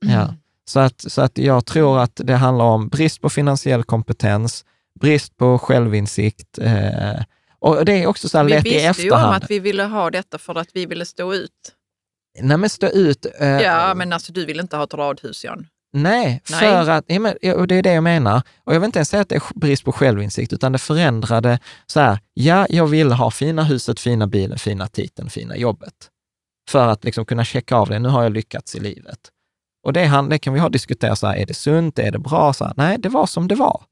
Ja. Så, att, så att jag tror att det handlar om brist på finansiell kompetens, brist på självinsikt. Eh, och det är också så här Vi lätt i visste ju om efterhand. att vi ville ha detta för att vi ville stå ut. Nej, men stå ut. eh, Ja, men alltså du vill inte ha ett radhus, Jan. Nej, Nej. för att, ja, men, och det är det jag menar. Och jag vill inte ens säga att det är brist på självinsikt, utan det förändrade så här, ja, jag vill ha fina huset, fina bilen, fina titeln, fina jobbet. För att liksom kunna checka av det, nu har jag lyckats i livet. Och det, han- det kan vi ha diskuterat, så här, är det sunt, är det bra? Så här, nej, det var som det var.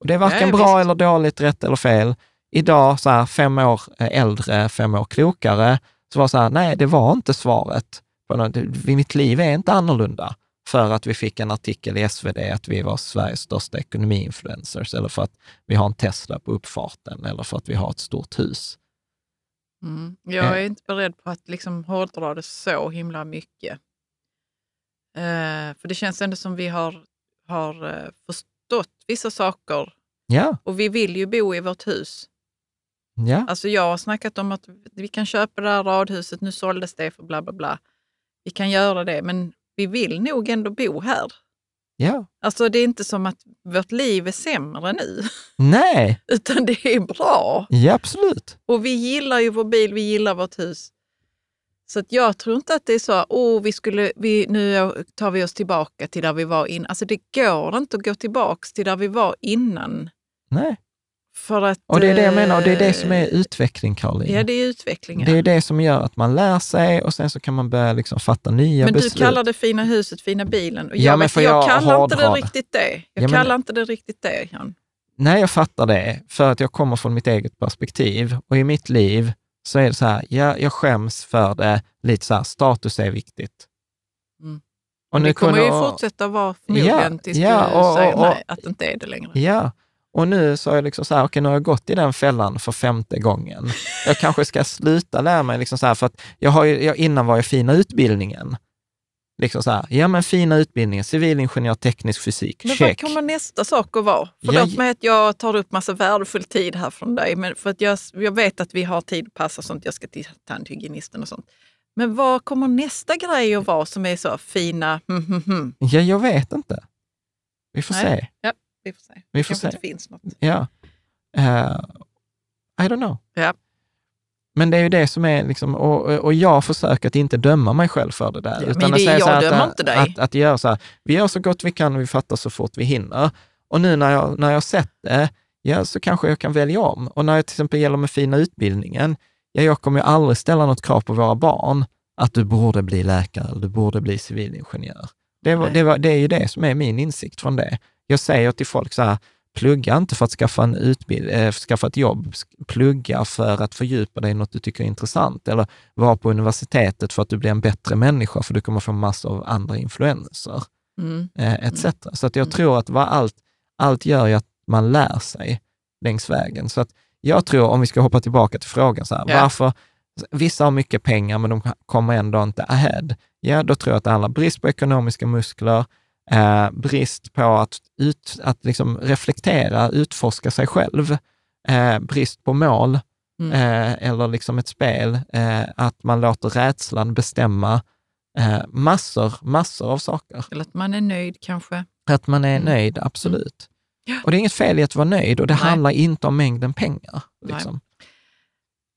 Och det är varken Ja, bra eller dåligt, rätt eller fel. Idag, så här, fem år äldre, fem år klokare, så var så här, nej, det var inte svaret. Mitt liv är inte annorlunda för att vi fick en artikel i SvD att vi var Sveriges största ekonomiinfluencers, eller för att vi har en Tesla på uppfarten, eller för att vi har ett stort hus. Mm. Jag är inte beredd på att liksom hårdra det så himla mycket. Eh, för det känns ändå som vi har, har eh, förstått vissa saker Ja, och vi vill ju bo i vårt hus. ja, Alltså jag har snackat om att vi kan köpa det här radhuset, nu såldes det för bla bla bla. Vi kan göra det, men vi vill nog ändå bo här. ja. Alltså det är inte som att vårt liv är sämre nu, Nej, utan det är bra. ja absolut. Och vi gillar ju vår bil, vi gillar vårt hus. Så att jag tror inte att det är så, åh, vi skulle, vi, nu tar vi oss tillbaka till där vi var innan. Alltså det går inte att gå tillbaka till där vi var innan. Nej. För att, Och det är det jag menar, och det är det eh, som är utveckling, Caroline. Ja, det är utvecklingen. Det är det som gör att man lär sig och sen så kan man börja liksom fatta nya men beslut. du kallar det fina huset, fina bilen. Och Ja, jag, men vet, för jag, jag kallar inte det riktigt det. Jag Ja, men- kallar inte det riktigt det, Jan. Nej, jag fattar det, för att jag kommer från mitt eget perspektiv. Och i mitt liv så är det så här, ja, jag skäms för det, lite så här, status är viktigt. Mm. Och det kommer kunde- ju fortsätta vara förmodligen Ja, tills ja, du och- säger och- nej, att det inte är det längre. Ja, Och nu så är jag liksom så här, okej, nu har jag gått i den fällan för femte gången. Jag kanske ska sluta lära mig, liksom så här, för att jag har ju, jag, innan var jag fina utbildningen. Liksom så här, ja men fina utbildningen, civilingenjör, teknisk fysik, Men check. vad kommer nästa sak att vara? Förlåt Ja, mig att jag tar upp massa värdefull tid här från dig, men för att jag, jag vet att vi har tid att passa sånt. Jag ska till tandhygienisten och sånt. Men vad kommer nästa grej att vara som är så fina... Hmm, hmm, hmm. Ja, jag vet inte. Vi får Nej. se. Ja, vi får se. Vi Det får se. inte finns något. Ja. Eh, I don't know. Ja. Men det är ju det som är, liksom, och, och jag försöker att inte döma mig själv för det där. Ja, utan men att det- säga så jag här dömer att, inte dig. Att, att göra så här, vi gör så gott vi kan och vi fattar så fort vi hinner. Och nu när jag, när jag sett det, ja, så kanske jag kan välja om. Och när det till exempel gäller med fina utbildningen, ja, jag kommer ju aldrig ställa något krav på våra barn att du borde bli läkare eller du borde bli civilingenjör. Det, var, det, var, det är ju det som är min insikt från det. Jag säger till folk så här, plugga inte för att skaffa, en utbild, eh, skaffa ett jobb, plugga för att fördjupa dig i något du tycker är intressant, eller vara på universitetet för att du blir en bättre människa, för du kommer få massor av andra influenser, Mm. eh, etc. Så att jag Mm. tror att vad allt, allt gör ju att man lär sig längs vägen. Så att jag tror, om vi ska hoppa tillbaka till frågan, så här, Ja. varför vissa har mycket pengar men de kommer ändå inte ahead? Ja, då tror jag att det handlar brist på ekonomiska muskler, eh, brist på att, ut, att liksom reflektera, utforska sig själv, eh, brist på mål Mm. eh, eller liksom ett spel, eh, att man låter rädslan bestämma eh, massor, massor av saker. Eller att man är nöjd kanske. Att man är Mm. nöjd, absolut. Ja. Och det är inget fel i att vara nöjd och det Nej. handlar inte om mängden pengar. Liksom.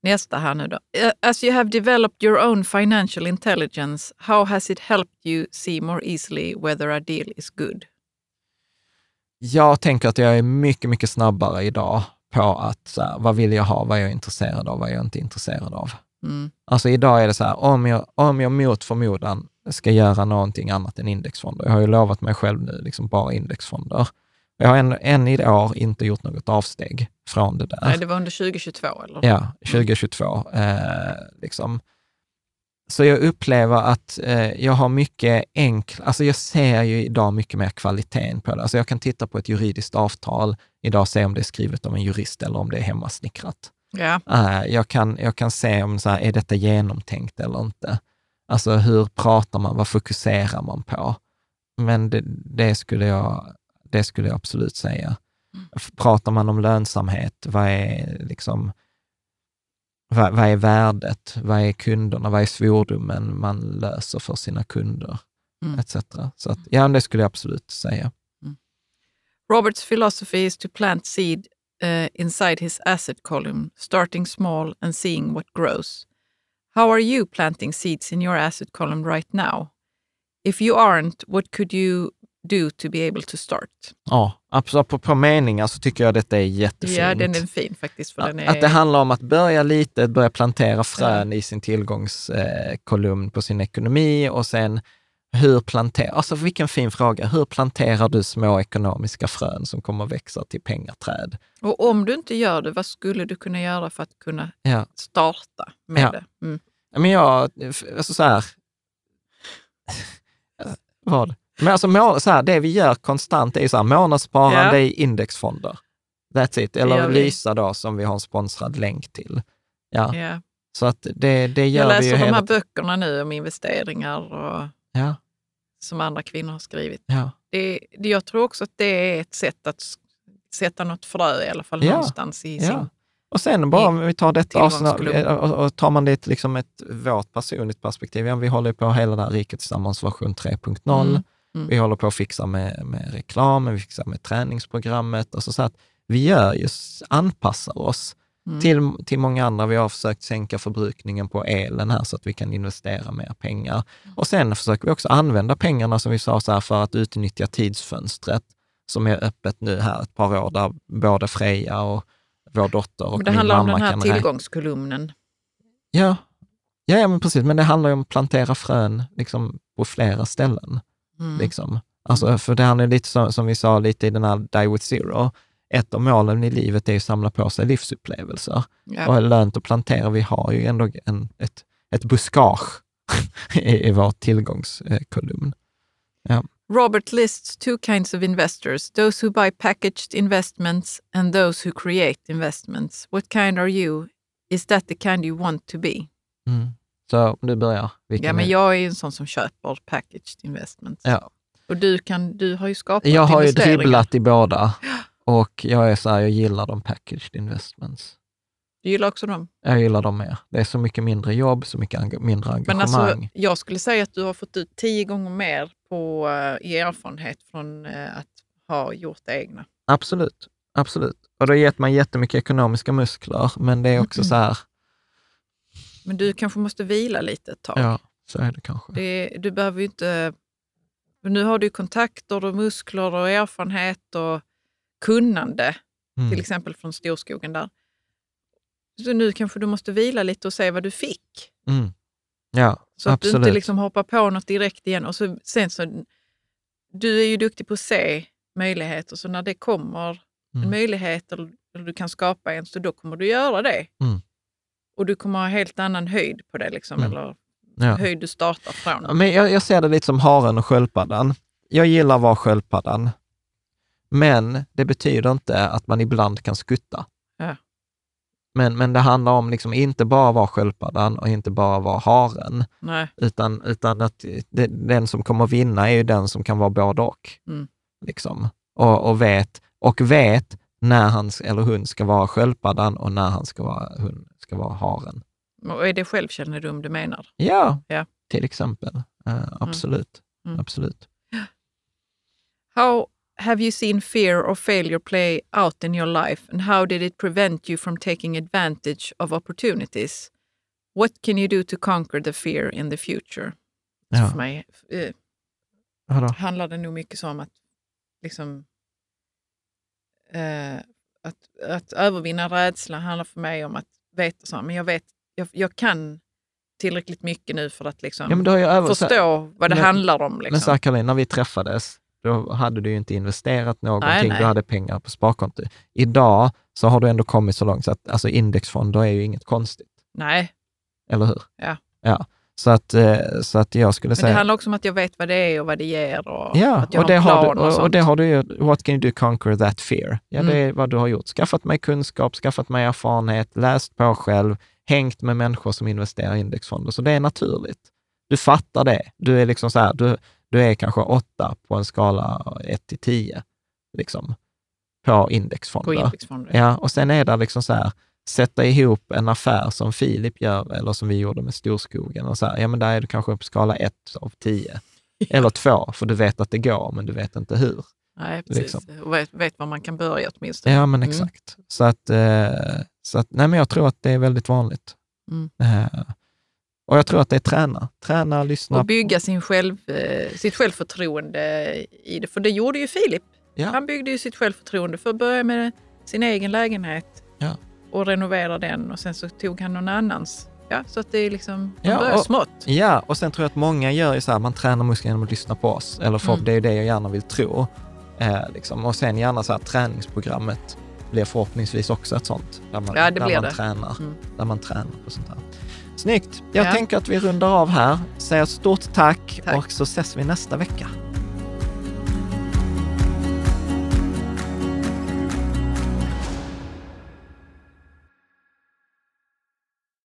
Nästa här nu då. Uh, As you have developed your own financial intelligence, how has it helped you see more easily whether a deal is good? Jag tänker att jag är mycket, mycket snabbare idag på att, så här, vad vill jag ha, vad är jag intresserad av, vad är jag inte intresserad av. Mm. Alltså idag är det så här, om jag, om jag mot förmodan ska göra någonting annat än indexfonder, jag har ju lovat mig själv nu, liksom bara indexfonder. Jag har än, än i år inte gjort något avsteg från det där. Nej, det var under 2022 eller? Ja, 2022. Eh, liksom. Så jag upplever att eh, jag har mycket enkla, alltså jag ser ju idag mycket mer kvaliteten på det. Alltså jag kan titta på ett juridiskt avtal idag och se om det är skrivet av en jurist eller om det är hemmasnickrat. Ja. Eh, jag, kan, jag kan se om så här, är detta genomtänkt eller inte. Alltså hur pratar man, vad fokuserar man på? Men det, det, skulle, jag, det skulle jag absolut säga. F- Pratar man om lönsamhet, vad är, liksom, vad, vad är värdet? Vad är kunderna? Vad är svordomen man löser för sina kunder? Mm. Etc. Så att, ja, det skulle jag absolut säga. Roberts philosophy is to plant seed uh, inside his asset column, starting small and seeing what grows. How are you planting seeds in your asset column right now? If you aren't, what could you do to be able to start? Ja, absolut. På, på meningar så tycker jag detta är jättefint. Ja, den är fin faktiskt. För den är, Att det handlar om att börja litet, börja plantera frön i sin tillgångskolumn på sin ekonomi och sen hur planterar, alltså vilken fin fråga, hur planterar du små ekonomiska frön som kommer växa till pengaträd? Och om du inte gör det, vad skulle du kunna göra för att kunna Ja, starta med Ja. det? Mm. men jag, alltså så här, vad? Men alltså må, så här, det vi gör konstant är så här, månadssparande Ja. i indexfonder. That's it. Eller vi. Lysa då, som vi har en sponsrad länk till. Ja, Ja. så att det, det gör Jag vi ju läser de hela här böckerna nu om investeringar och, Ja, som andra kvinnor har skrivit. ja. Det, det, jag tror också att det är ett sätt att sätta något frö i alla fall Ja, någonstans i ja. sin... Och sen bara om vi tar detta tillgångsklubb. och, och tar man det liksom ett vårt personligt perspektiv. Ja, vi håller på hela det här Riket Tillsammans version 3.0. Mm, mm. Vi håller på att fixa med, med reklamen, vi fixar med träningsprogrammet. Och så, att vi gör just, anpassar oss Mm. till, till många andra. Vi har försökt sänka förbrukningen på elen här så att vi kan investera mer pengar. Och sen försöker vi också använda pengarna som vi sa så här, för att utnyttja tidsfönstret som är öppet nu här ett par år där både Freja och vår dotter och Men det min handlar om mamma den här kan tillgångskolumnen. Ja. Ja, ja, men precis. Men det handlar ju om att plantera frön liksom, på flera ställen. Mm. Liksom. Alltså, för det handlar ju lite som, som vi sa lite i den här Die with Zero. Ett av målen i livet är att samla på sig livsupplevelser. Ja. Och är lönt att plantera. Vi har ju ändå en, ett, ett buskage i, i vår tillgångskolumn. Robert lists two kinds of investors those who buy packaged investments and those who create investments. What kind are you? Is that the kind you want to be? Mm. Så du börjar. Ja, men jag är ju en sån som köper packaged investments. ja. Och du, kan, du har ju skapat Jag har ju dribblat i båda och jag är så här, jag gillar de packaged investments. Du gillar också dem. Jag gillar dem mer. Det är så mycket mindre jobb, så mycket eng- mindre Men engagemang. alltså, jag skulle säga att du har fått ut tio gånger mer på, eh, i erfarenhet från eh, att ha gjort det egna. Absolut, absolut. Och det har gett mig jättemycket ekonomiska muskler, men det är också så här, Men du kanske måste vila lite ett tag. ja, så är det kanske. Det, du behöver ju inte... Nu har du kontakter och muskler och erfarenhet och kunnande, Mm. till exempel från storskogen där. Så nu kanske du måste vila lite och se vad du fick. Mm. Ja, Så att absolut. du inte liksom hoppar på något direkt igen. Och så, sen så, du är ju duktig på att se möjligheter, så när det kommer en Mm. möjlighet eller, eller du kan skapa en, så då kommer du göra det. Mm. Och du kommer ha helt annan höjd på det, liksom, Mm. eller ja. höjd du startar från. Ja, Men jag, jag ser det lite som haren och sköldpaddan. Jag gillar att vara sköldpaddan, men det betyder inte att man ibland kan skutta. Ja. Men, men det handlar om liksom inte bara vara sköldpaddan och inte bara vara haren, Nej. utan, utan att det, den som kommer vinna är ju den som kan vara både och. Mm. Liksom. Och, och, vet, och vet när han eller hon ska vara sköldpaddan och när han ska vara, hon ska vara haren. Och är det självkännedom du menar? Ja, Ja. till exempel. Eh, absolut. Mm. absolut. How have you seen fear or failure play out in your life and how did it prevent you from taking advantage of opportunities? What can you do to conquer the fear in the future? Ja. För mig eh, handlar det nog mycket om att, liksom, eh, att, att övervinna rädsla handlar för mig om att veta så, men jag vet, jag, jag kan tillräckligt mycket nu för att liksom Ja, men förstå vad det men- handlar om. Men Liksom. så här, Caroline, när vi träffades, då hade du ju inte investerat någonting, Nej, nej. du hade pengar på sparkonto. Idag så har du ändå kommit så långt så att alltså indexfonder är ju inget konstigt, Nej, eller hur? Ja. ja. Så, att, eh, så att jag skulle men säga... det handlar också om att jag vet vad det är och vad det ger och Ja, att jag och det, har en har du, och, och, det har du ju, what can you do conquer that fear? Ja, det Mm. är vad du har gjort. Skaffat mig kunskap, skaffat mig erfarenhet, läst på själv, hängt med människor som investerar i indexfonder. Så det är naturligt. Du fattar det. Du är liksom så här, du, du är kanske åtta på en skala 1 till 10, liksom, på indexfonder. på indexfonder. Ja, och sen är det liksom så här, sätta ihop en affär som Filip gör, eller som vi gjorde med Storskogen, och så här, ja men där är du kanske på skala 1 av 10. Eller 2, för du vet att det går, men du vet inte hur. Nej, precis. liksom. Och vet, vet var man kan börja åtminstone. Ja, men Mm. exakt. Så att, eh, så att, nej men jag tror att det är väldigt vanligt. Mm. Eh, och jag tror att det är träna. Träna, lyssna. Och bygga sin själv, eh, sitt självförtroende i det. För det gjorde ju Filip. Ja. Han byggde ju sitt självförtroende för att börja med sin egen lägenhet Ja. Och renovera den och sen så tog han någon annans. Ja, så att det är liksom, man Ja, börjar och- smått. Ja, och sen tror jag att många gör ju så här, man tränar musklerna genom att lyssna på oss. Eller för Mm. det är det jag gärna vill tro. Eh, liksom. Och sen gärna så här, träningsprogrammet blir förhoppningsvis också ett sånt. Där man, Ja, där man det. Tränar, Mm. där man tränar på sånt här. Snyggt! Jag Ja. tänker att vi rundar av här. Säger stort tack, Tack. och så ses vi nästa vecka.